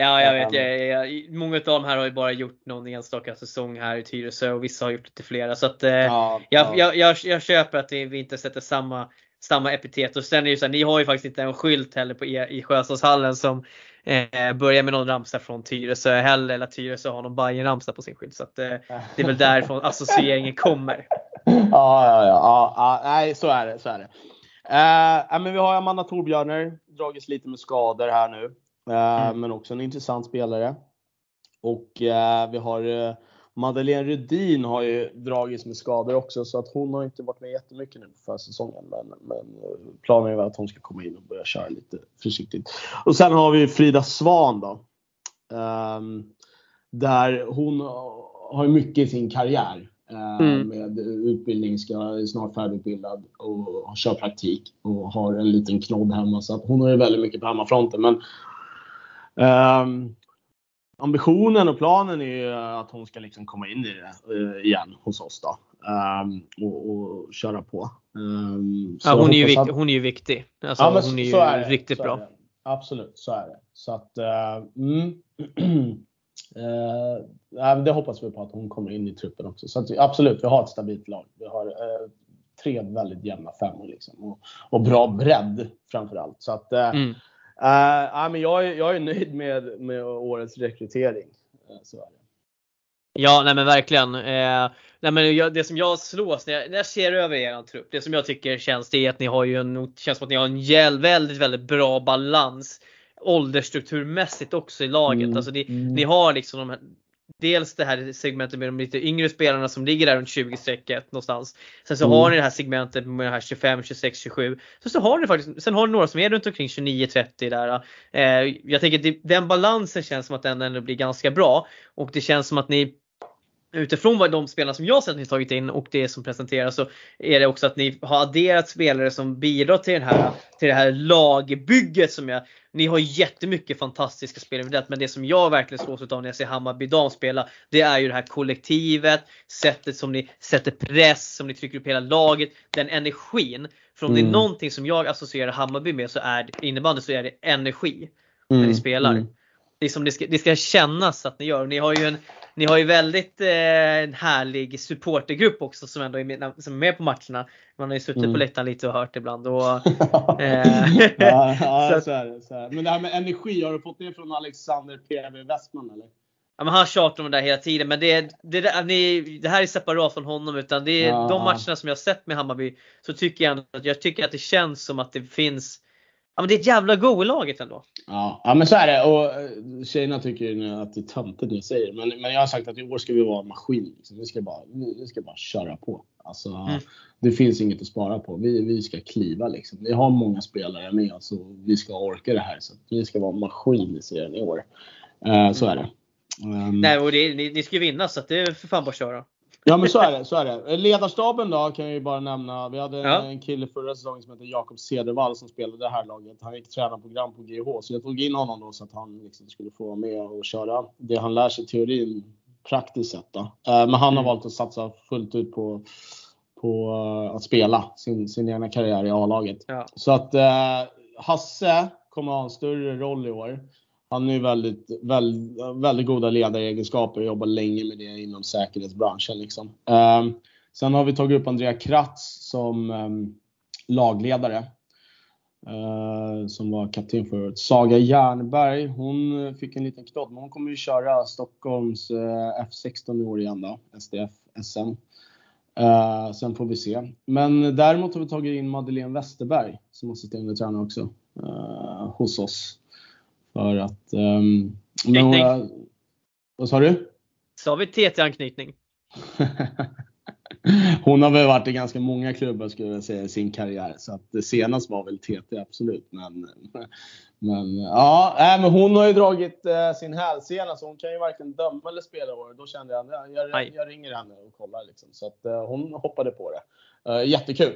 Ja, jag vet. Jag, jag, många av de här har ju bara gjort någon enstaka säsong här i Tyresö och vissa har gjort lite flera. Så att, eh, ja, jag, ja. Jag, jag, köper att vi inte sätter samma, samma epitet. Och sen är det ju så här, ni har ju faktiskt inte en skylt heller på er, i Sjöstadshallen som eh, börjar med någon ramsa från Tyresö heller. Eller Tyresö har någon Bajen-ramsa på sin skylt. Så att, eh, det är väl därifrån associeringen kommer. Ja, ja, ja, ja, nej så är det. Så är det. Eh, men vi har Amanda Torbjörner, dragits lite med skador här nu. Eh, mm. Men också en intressant spelare. Och eh, vi har eh, Madeleine Rudin har ju dragits med skador också så att hon har inte varit med jättemycket nu för säsongen. Men, men planen är att hon ska komma in och börja köra lite försiktigt. Och sen har vi Frida Svan då. Um, där hon har mycket i sin karriär. Mm. Med utbildning, ska är snart färdigutbildad och kör praktik och har en liten knodd hemma. Så att hon har ju väldigt mycket på hemmafronten. Men Um, ambitionen och planen är att hon ska liksom komma in i det uh, igen hos oss då. Um, och, och, köra på. Um, ja, hon, är ju viktig, hon är ju viktig. Alltså, ja, hon är ju är riktigt bra. Är Absolut, så är det. Så att, uh, mm, *clears throat* uh, det hoppas vi på att hon kommer in i truppen också. Så att, absolut, vi har ett stabilt lag. Vi har uh, tre väldigt jämna femmor liksom. och, och bra bredd framförallt. Så att, mm. Uh, men jag, är, jag är nöjd med, med årets rekrytering. Uh, så. Ja, nej men verkligen. Eh, nej men jag, det som jag slås när jag, när jag ser över er trupp, det som jag tycker känns det är att ni har ju en, känns som att ni har en väldigt, väldigt bra balans åldersstrukturmässigt också i laget. Mm. Alltså ni, Mm. ni har liksom de här, dels det här segmentet med de lite yngre spelarna som ligger där runt 20-strecket någonstans. Sen så Mm. har ni det här segmentet med de här 25, 26, 27. Sen så har ni faktiskt, sen har ni några som är runt omkring 29, 30 där. Eh, jag tänker att den balansen känns som att den ändå blir ganska bra. Och det känns som att ni Utifrån vad de spelarna som jag sett ni tagit in och det som presenteras så är det också att ni har adderat spelare som bidrar till, den här, till det här lagbygget som jag Ni har jättemycket fantastiska spelare men det som jag verkligen slås av när jag ser Hammarby dam spela Det är ju det här kollektivet, sättet som ni sätter press, som ni trycker upp hela laget, den energin. För om det är Mm. någonting som jag associerar Hammarby med så är innebandy så är det energi när ni Mm. spelar. Mm. Det, är som det, ska, det ska kännas att ni gör. Ni har ju en, ni har ju väldigt eh, en härlig supportergrupp också som ändå är med, som är med på matcherna. Man har ju suttit Mm. på läktaren lite och hört ibland. Och, ja, *laughs* Eh, ja, så *laughs* att- så är det. Så är det. Men det här med energi, har du fått det från Alexander PV Westman eller? ja, men han tjatar om det där hela tiden men det, det, där- ni, det här är separat från honom utan det är Ja. de matcherna som jag sett med Hammarby så tycker jag jag tycker att det känns som att det finns Ja men det är ett jävla go i laget ändå. Ja, ja men så är det. Och eh, tjejerna tycker ju att det är töntigt det jag säger. Men, men jag har sagt att i år ska vi vara en maskin. Liksom. Vi, ska bara, vi ska bara köra på. Alltså, Mm. Det finns inget att spara på. Vi, vi ska kliva liksom. Vi har många spelare med oss och vi ska orka det här. Så vi ska vara en maskin i serien i år. Eh, så är det. Ehm, Nej och det, ni, ni ska ju vinna så det är för fan bara att köra. Ja men så är det. Så är det. Ledarstaben då kan jag ju bara nämna. Vi hade Ja. en kille förra säsongen som heter Jakob Cedervall som spelade det här laget. Han gick tränarprogram på GH så jag tog in honom då så att han liksom skulle få vara med och köra det han lär sig i teorin praktiskt sett. Då. Eh, Men han har Mm. valt att satsa fullt ut på, på eh, att spela sin, sin egna karriär i A-laget. Ja. Så att eh, Hasse kommer ha en större roll i år. Han är ju väldigt, väldigt, väldigt goda ledaregenskaper och jobbar länge med det inom säkerhetsbranschen. Liksom. Eh, sen har vi tagit upp Andrea Kratz som eh, lagledare. eh, som var kapten förut. Saga Jernberg, hon eh, fick en liten knodd, men hon kommer ju köra Stockholms eh, F16 i år igen då, SDF SM. Eh, sen får vi se. Men däremot har vi tagit in Madeleine Westerberg som assisterande tränare också eh, hos oss. För att... Um, men, Knytning. hon- vad sa du? Har vi TT-anknytning. *laughs* Hon har väl varit i ganska många klubbar skulle jag säga i sin karriär. Så att det senast var väl TT absolut. Men, *laughs* men ja, nej, men hon har ju dragit eh, sin hälsena så hon kan ju varken döma eller spela i år. Då kände jag att jag, jag, jag ringer henne och kollar. Liksom. Så att eh, hon hoppade på det. Eh, jättekul.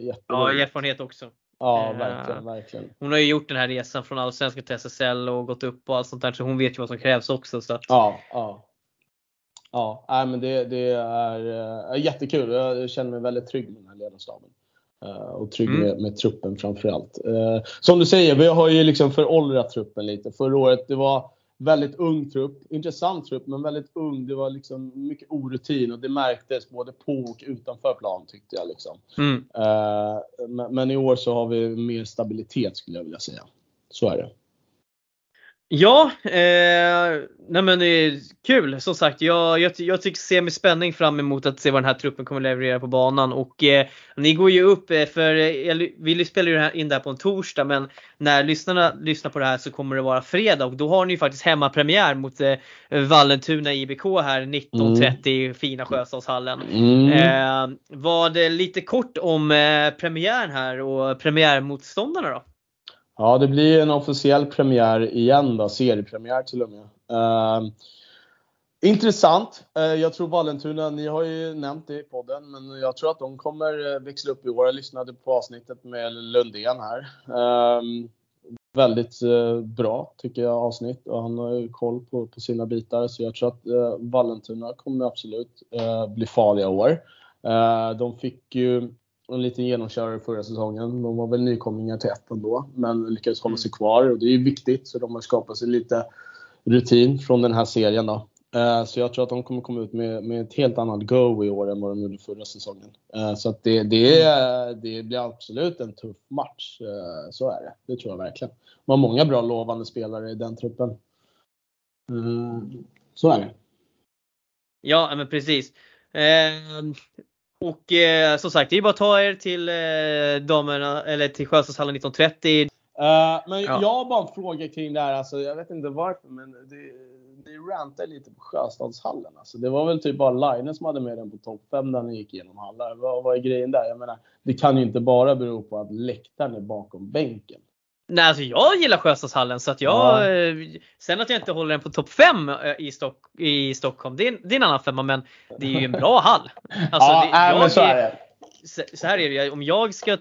Uh, Ja, erfarenhet också. Ja, eh, verkligen, verkligen. Hon har ju gjort den här resan från Allsvenskan till SSL och gått upp och allt sånt där så hon vet ju vad som krävs också. Så att, Ja, ja. Ja, nej, men det, det är äh, jättekul. Jag känner mig väldigt trygg med den här ledarstaben. Eh, och trygg Mm. med, med truppen framförallt. Som du säger, vi har ju liksom föråldrat truppen lite. Förra året det var väldigt ung trupp. Intressant trupp, men väldigt ung. Det var liksom mycket orutin och det märktes både på och utanför plan tyckte jag. Liksom. mm. Eh, men, men i år så har vi mer stabilitet skulle jag vilja säga. Så är det. Ja, eh, nej men eh, kul som sagt. Jag, jag, jag tycker ser med spänning fram emot att se vad den här truppen kommer leverera på banan. Och eh, ni går ju upp eh, för eh, vi spelar ju det här in där på en torsdag men när lyssnarna lyssnar på det här så kommer det vara fredag och då har ni ju faktiskt hemmapremiär mot eh, Vallentuna IBK här 19.30 i fina Sjöstadshallen. Mm. Vad lite kort om premiären här och premiärmotståndarna då? Ja, det blir en officiell premiär igen då, seriepremiär till och med. Uh, intressant. Uh, jag tror Vallentuna, ni har ju nämnt det i podden, men jag tror att de kommer eh, växla upp i år. Jag lyssnade på avsnittet med Lundén här. Uh, väldigt eh, bra tycker jag avsnitt och han har ju koll på, på sina bitar så jag tror att Vallentuna kommer absolut bli farliga år. De fick ju en liten genomkörare förra säsongen. De var väl nykomlingar till ettan då, men lyckades hålla sig kvar och det är ju viktigt. Så de har skapat sig lite rutin från den här serien då. Eh, Så jag tror att de kommer komma ut med, med ett helt annat go i år än vad de gjorde förra säsongen. Eh, Så att det, det, det blir absolut en tuff match. Eh, Så är det. Det tror jag verkligen. De har många bra lovande spelare i den truppen. Mm, Så är det. Ja men precis. Och eh, som sagt det är bara att ta er till eh, damerna eller till Sjöstadshallen 1930. Uh, men Ja. jag har bara en fråga kring det här. Alltså, jag vet inte varför, men det, ni rantar lite på Sjöstadshallen. Alltså, det var väl typ bara Line som hade med den på topp 5 när ni gick igenom hallar. Vad, vad är grejen där? Jag menar, det kan ju inte bara bero på att läktaren är bakom bänken. Nej, alltså jag gillar Sjöstadshallen så att jag, Ja. eh, sen att jag inte håller den på topp 5 i, Stock, i Stockholm, det är, det är en annan femma men det är ju en bra hall. *laughs* Alltså, ja, det, jag men så är- det. så så här är det, om jag ska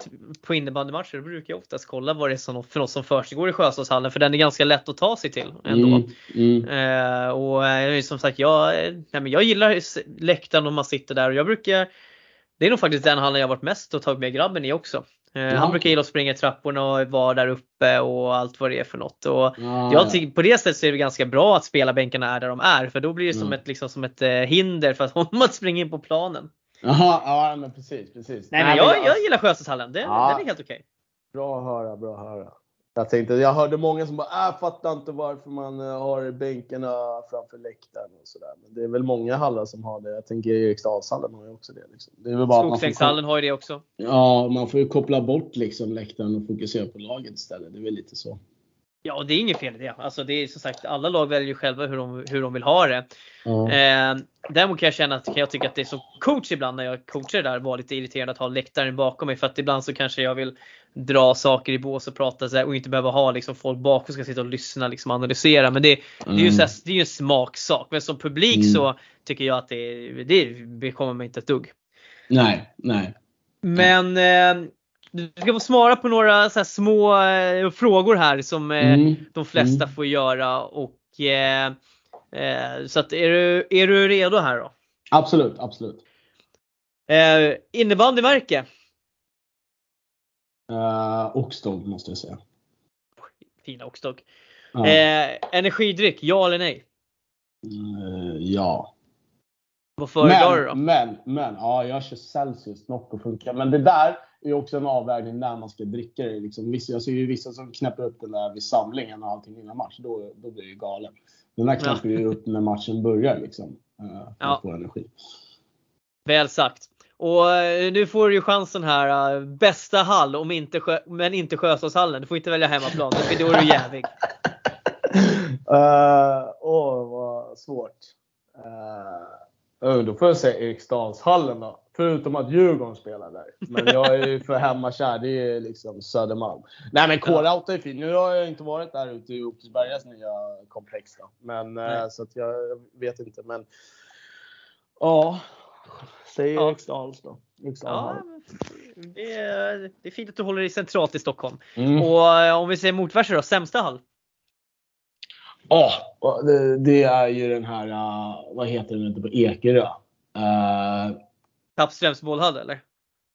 på innebandymatcher brukar jag oftast kolla vad det är som, för något som försiggår i Sjöstadshallen för den är ganska lätt att ta sig till ändå. Mm, mm. Eh, och eh, som sagt, jag, eh, nej, men jag gillar läktaren om man sitter där och jag brukar Det är nog faktiskt den hallen jag varit mest och tagit med grabben i också. Eh, Ja. Han brukar gilla att springa i trapporna och vara där uppe och allt vad det är för något. Och Ja, jag ja. tycker på det sättet så är det ganska bra att spelarbänkarna är där de är för då blir det som Mm. ett, liksom, som ett eh, hinder för att *laughs* om man springer in på planen. Jaha, ja men precis, precis. Nej, men jag, jag gillar Sjöstadshallen, den, den är helt okej. Bra att höra, bra att höra. Jag tänkte, jag hörde många som bara, äh, fattar inte varför man eh, har bänkarna framför läktaren och sådär. Men det är väl många hallar som har det. Jag tänker Eriksdalshallen har ju också det. Liksom. Det är väl bara att man får, Skogsängshallen har ju det också. ja, man får ju koppla bort liksom läktaren och fokusera på laget istället. Det är väl lite så. Ja, och det är inget fel i det. Alltså det är som sagt, alla lag väljer ju själva hur de, hur de vill ha det. Ja. Eh, däremot kan jag känna att kan jag tycka att det är som coach ibland när jag coachar där var lite irriterande att ha läktaren bakom mig för att ibland så kanske jag vill dra saker i bås och prata så här, och inte behöva ha liksom folk bakom som ska sitta och lyssna liksom analysera. Men det, det är ju så här, det är ju en smaksak. Men som publik Mm. så tycker jag att det, det bekommer mig inte ett dugg. Nej, nej. Men eh, du ska få svara på några så här små eh, frågor här som eh, Mm. de flesta Mm. får göra. Och, eh, eh, så att är, du, är du redo här då? Absolut, absolut. Eh, innebandymärke? Uh, Oxdog måste jag säga. Fina Oxdog. Ja. Eh, energidryck, ja eller nej? Eh, ja. Vad föredrar du då? Men, men, ja, jag kör Celsius. Nocco funkar. Men det där är också en avvägning när man ska dricka det. Liksom. Vissa, jag ser ju vissa som knäpper upp den där vid samlingen och allting innan match. Då, då blir det ju galen. Den där knäpper ju upp när matchen börjar liksom. eh, För Ja. att få energi. Väl sagt. Och eh, nu får du ju chansen här. eh, Bästa hall, om inte, Sjö- men inte Sjöstadshallen. Du får inte välja hemmaplan, för då är du jävig. *laughs* Eh, Åh, vad svårt. Uh, då får jag säga Eriksdalshallen då. Förutom att Djurgården spelar där. Men jag är ju för hemmakär. Det är liksom Södermalm. Nej men Kårauta är fin. Nu har jag inte varit där ute i Åkersbergas nya komplex då. Men Nej. så att jag vet inte. Men ja, säg Ja. Eriksdals då. Ja, det, är, det är fint att du håller dig centralt i Stockholm. Mm. Och eh, om vi säger motverser då, sämsta hall? Ja, och det, det är ju den här, uh, vad heter den ute på Ekerö? Uh, Tappströms bollhall eller?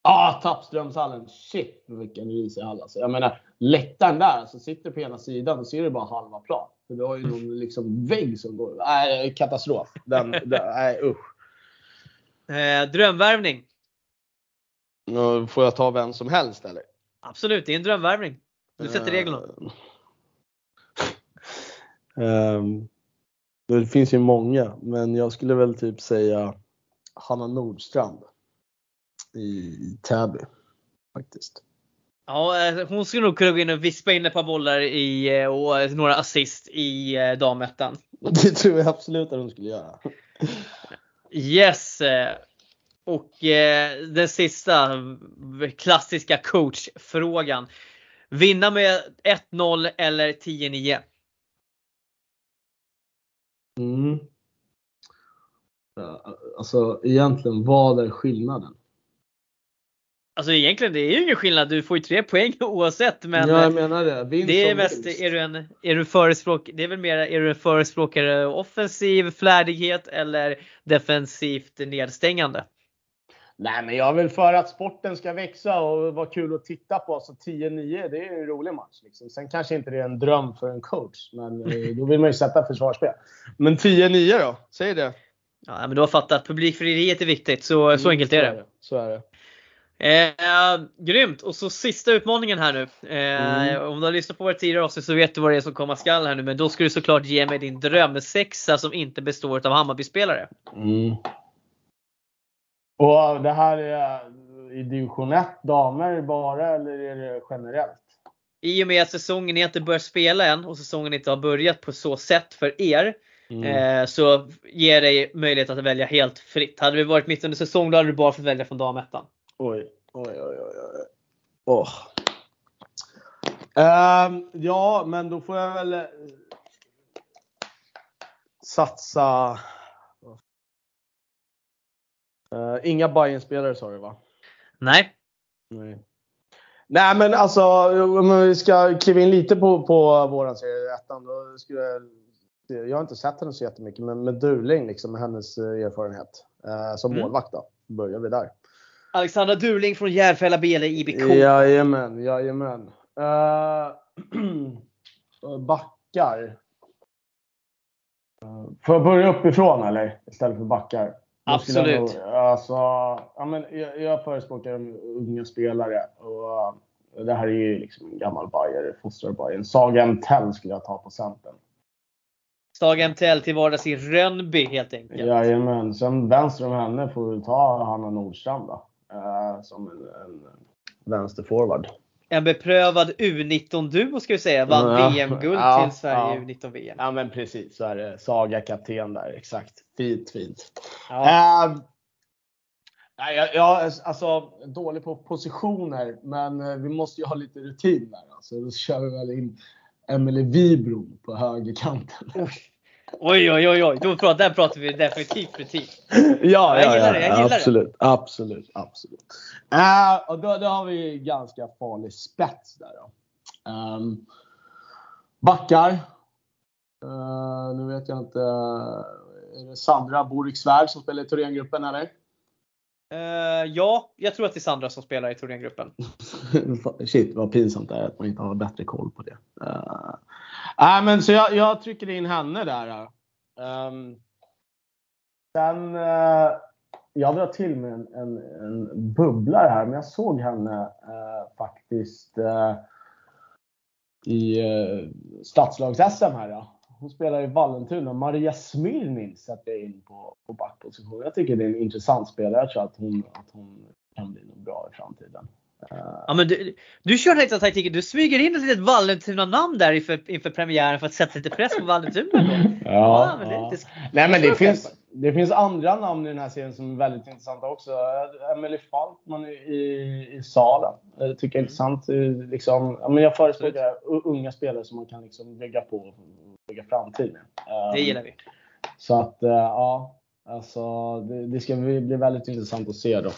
Ah, Tappströmshallen. Shit vilken risig hall alltså. Jag menar, läktaren där, alltså, sitter på ena sidan och ser du bara halva plan. För du har ju någon liksom, vägg som går. Nej, katastrof. Den, den, nej, usch. Eh, drömvärvning? Nu får jag ta vem som helst eller? Absolut, det är en drömvärvning. Du sätter reglerna. *laughs* Ehm, det finns ju många, men jag skulle väl typ säga Hanna Nordstrand i Täby. Faktiskt. Ja, eh, hon skulle nog kunna gå in och vispa in ett par bollar i, eh, och eh, några assist i eh, damettan. *laughs* Det tror jag absolut att hon skulle göra. *laughs* Yes! Eh, och eh, den sista klassiska coachfrågan. Vinna med 1-0 eller 10-9? Mm. Alltså egentligen, vad är skillnaden? Alltså egentligen det är ju ingen skillnad. Du får ju tre poäng *laughs* oavsett. Men ja, eh, jag menar det. Vinst det är mest, vinst. är du en, är du förespråk, det är väl mer, är du en förespråkare offensiv flärdighet eller defensivt nedstängande? Nej, men jag vill för att sporten ska växa och vara kul att titta på. Så 10-9, det är en rolig match. Liksom. Sen kanske inte det är en dröm för en coach, men eh, *laughs* då vill man ju sätta försvarsspel. Men 10-9 då? Säg det. Ja, men du har fattat. Publikfrieriet är viktigt. Så, så enkelt är det. Så är det. Eh, grymt! Och så sista utmaningen här nu. Eh, Mm. Om du har lyssnat på våra tidigare avsnitt så vet du vad det är som komma skall här nu. Men då ska du såklart ge mig din drömsexa som inte består av Hammarby-spelare. Mm. Och det här är i division 1 damer bara eller är det generellt? i och med att säsongen inte börjat spela än och säsongen inte har börjat på så sätt för er. Mm. Eh, så ger dig möjlighet att välja helt fritt. Hade vi varit mitt under säsong då hade du bara fått välja från damettan. Oj, oj, oj, oj. oj. Åh. Ehm, ja, men då får jag väl eh, satsa. Eh, inga Bayern-spelare sa du va? Nej. Nej. Nej men alltså om vi ska kliva in lite på, på våran serie ettan då skulle jag jag har inte sett henne så jättemycket, men med Durling liksom, med hennes eh, erfarenhet. Eh, som Mm. målvakt då. Börjar vi där. Alexandra Durling från Järfälla BL IBK. Jajamän, jajamän. Uh, *clears throat* backar. Uh, får jag börja uppifrån eller? Istället för backar? Absolut. nog- alltså, ja, men jag, jag förespråkar unga spelare. Och, uh, det här är ju liksom en gammal Bayer, fostrad Bajen. Saga Mtell skulle jag ta på centern. Stag MTL till vardags i Rönnby helt enkelt. Jajamän. Sen vänster om henne får vi ta Hanna Nordstrand då. Som en, en vänsterforward. En beprövad U19-duo ska vi säga. Vann Ja, VM-guld ja, till Sverige ja. U19-VM. Ja men precis, så är det. Saga kapten där. Exakt. Fint, fint. Ja. Nej, jag, jag alltså dålig på positioner, men eh, vi måste ju ha lite rutin där. Alltså, då kör vi väl in Emelie Wibro på högerkanten. Oj, oj, oj, oj. Då pratar, där pratar vi definitivt rutin. Ja, Jag gillar det, jag gillar det. absolut, absolut, absolut. Eh, och då, då har vi ganska farlig spets där då. Ehm, backar. Eh, nu vet jag inte. Är det Sandra Boriksvärd som spelar i Thorengruppen eller? Eh, ja, jag tror att det är Sandra som spelar i Thorengruppen. *laughs* *laughs* Shit vad pinsamt det är att man inte har bättre koll på det. Uh, nej, men så jag, jag trycker in henne där. Um, sen, uh, jag drar till med en, en, en bubblare här, men jag såg henne uh, faktiskt uh, i uh, stadslags-SM här. Ja. Hon spelar i Vallentuna. Maria Smirnin sätter jag in på, på backposition. Jag tycker det är en intressant spelare. Jag tror att hon, att hon kan bli något bra i framtiden. Ja, men du, du kör lite taktiken. Du smyger in ett litet Vallentuna-namn där inför, inför premiären för att sätta lite press på Vallentuna. Ja, men det, ja. Nej men finns, det finns andra namn i den här serien som är väldigt intressanta också. Emelie Falkman i, i, Sala. Jag tycker jag är intressant. Liksom, ja, men jag förespråkar unga spelare som man kan liksom bygga på och bygga framtid med. det Um, gillar vi. Så att eh, ja, alltså det, det ska bli, bli väldigt intressant att se då.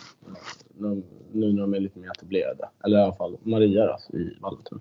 Nu, nu när de är lite mer etablerade. Eller i alla fall Maria då, i Vallentuna.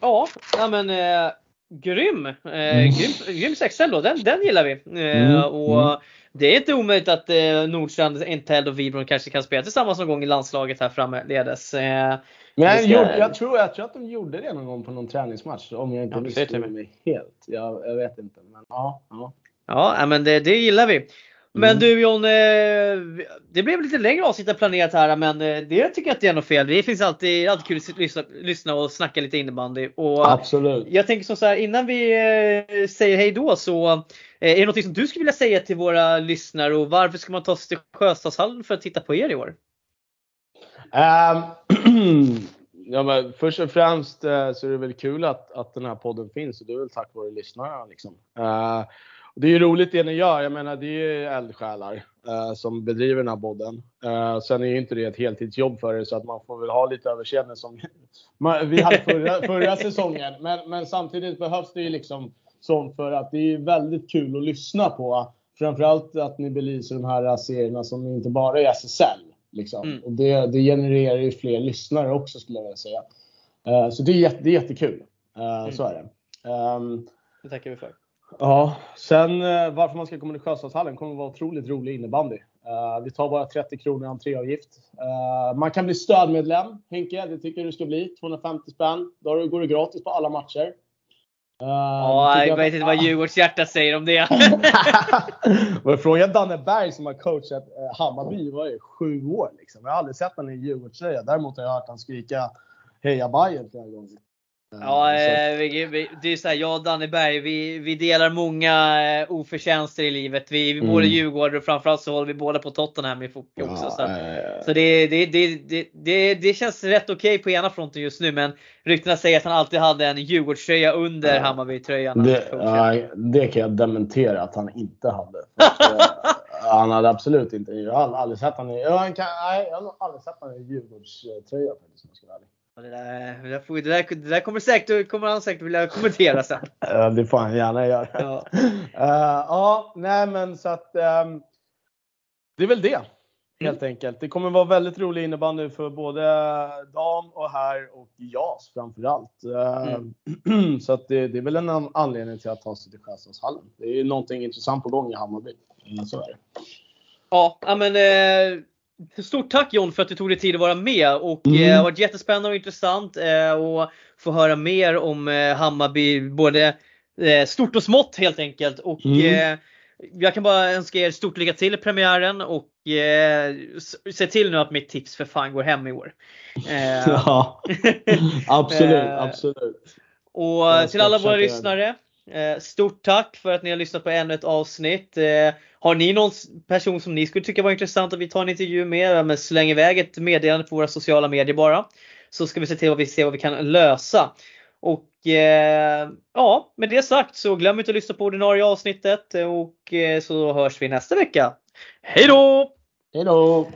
Ja, ja men eh, grym. Eh, Mm. grym. Grym då. Den, den gillar vi. Eh, Mm, och mm. Det är inte omöjligt att eh, Nordstrand, Intel och Vibron kanske kan spela tillsammans någon gång i landslaget här framledes. Eh, Men jag, ska- gjorde, jag, tror, jag tror att de gjorde det någon gång på någon träningsmatch. Om jag inte Ja, missminner mig helt. Jag, jag vet inte. Men ja, ja. Ja, men det, det gillar vi. Men Mm. du John, eh, det blev lite längre avsnitt än planerat här men eh, det tycker jag inte är något fel. Det finns alltid, alltid kul att lyssna, lyssna och snacka lite innebandy. Och Absolut. Jag tänker som så här innan vi eh, säger hej då så eh, är det något som du skulle vilja säga till våra lyssnare och varför ska man ta sig till Sjöstadshallen för att titta på er i år? Ehm, *clears throat* ja, men först och främst eh, så är det väl kul att, att den här podden finns och det är väl tack vare lyssnarna. Liksom. Eh, och det är ju roligt det ni gör. Jag menar det är ju eldsjälar eh, som bedriver den här podden. Eh, sen är ju inte det ett heltidsjobb för er så att man får väl ha lite överseende som *laughs* vi hade förra, förra *laughs* säsongen. Men, men samtidigt behövs det ju liksom sånt för att det är väldigt kul att lyssna på. Framförallt att ni belyser de här serierna som inte bara är SSL. Liksom. Mm. Och det, det genererar ju fler lyssnare också skulle jag vilja säga. Eh, så det är, jätte, det är jättekul. Eh, Så är det. Ehm, Det tackar vi för. Ja, sen eh, varför man ska komma till Sjöstadshallen kommer att vara otroligt rolig innebandy. Eh, vi tar bara 30 kronor i entréavgift. Eh, man kan bli stödmedlem, Henke. Det tycker jag du ska bli. 250 spänn. Då går du gratis på alla matcher. Ja, det tycker jag vet inte vad Ah. Djurgårdshjärtat säger om det. *laughs* Och Fråga Danne Berg som har coachat Hammarby var i sju år. Liksom. Jag har aldrig sett honom i Djurgårdströja. Däremot har jag hört honom skrika Heja Bajen flera gånger. Ja, eh, vi, vi, det är så här, jag och Danne Berg, vi, vi delar många eh, oförtjänster i livet. Vi, vi mm. båda Djurgårdare och framförallt så håller vi båda på Tottenham i fotboll också. Ja, så, äh, så det, det, det, det, det, känns rätt okej okay på ena fronten just nu. Men ryktena säger att han alltid hade en Djurgårdströja under ja. Hammarby-tröjan. Det, ja, det kan jag dementera att han inte hade. *laughs* Han hade absolut inte. Jag har aldrig sett honom i, jag, kan, nej, jag har aldrig sett honom i Djurgårdströja faktiskt om jag ska vara ärlig. Det där, det, där, det, där, det där kommer, säkert, kommer han säkert vilja kommentera sen. det får han gärna göra. Ja, uh, *laughs* ja nej men så att um, det är väl det. Helt mm. enkelt. Det kommer vara väldigt rolig innebandy för både dam och herr och JAS framförallt. Mm. *clears throat* Så att det, det, är väl en anledning till att ta sig till Sjöstadshallen. Det är ju någonting intressant på gång i Hammarby. Så är det. Ja, men eh Stort tack John för att du tog dig tid att vara med och mm. eh, det har varit jättespännande och intressant eh, att få höra mer om eh, Hammarby, både eh, stort och smått helt enkelt. Och mm. Eh, jag kan bara önska er stort lycka till i premiären och eh, se till nu att mitt tips för fan går hem i år. *laughs* ja, *laughs* absolut, absolut. Och till alla våra lyssnare, stort tack för att ni har lyssnat på ännu ett avsnitt. Har ni någon person som ni skulle tycka var intressant att vi tar en intervju med? Men släng iväg ett meddelande på våra sociala medier bara. Så ska vi se till att vi ser vad vi kan lösa. Och eh, ja, med det sagt så glöm inte att lyssna på ordinarie avsnittet och eh, så hörs vi nästa vecka. Hej då! Hej då!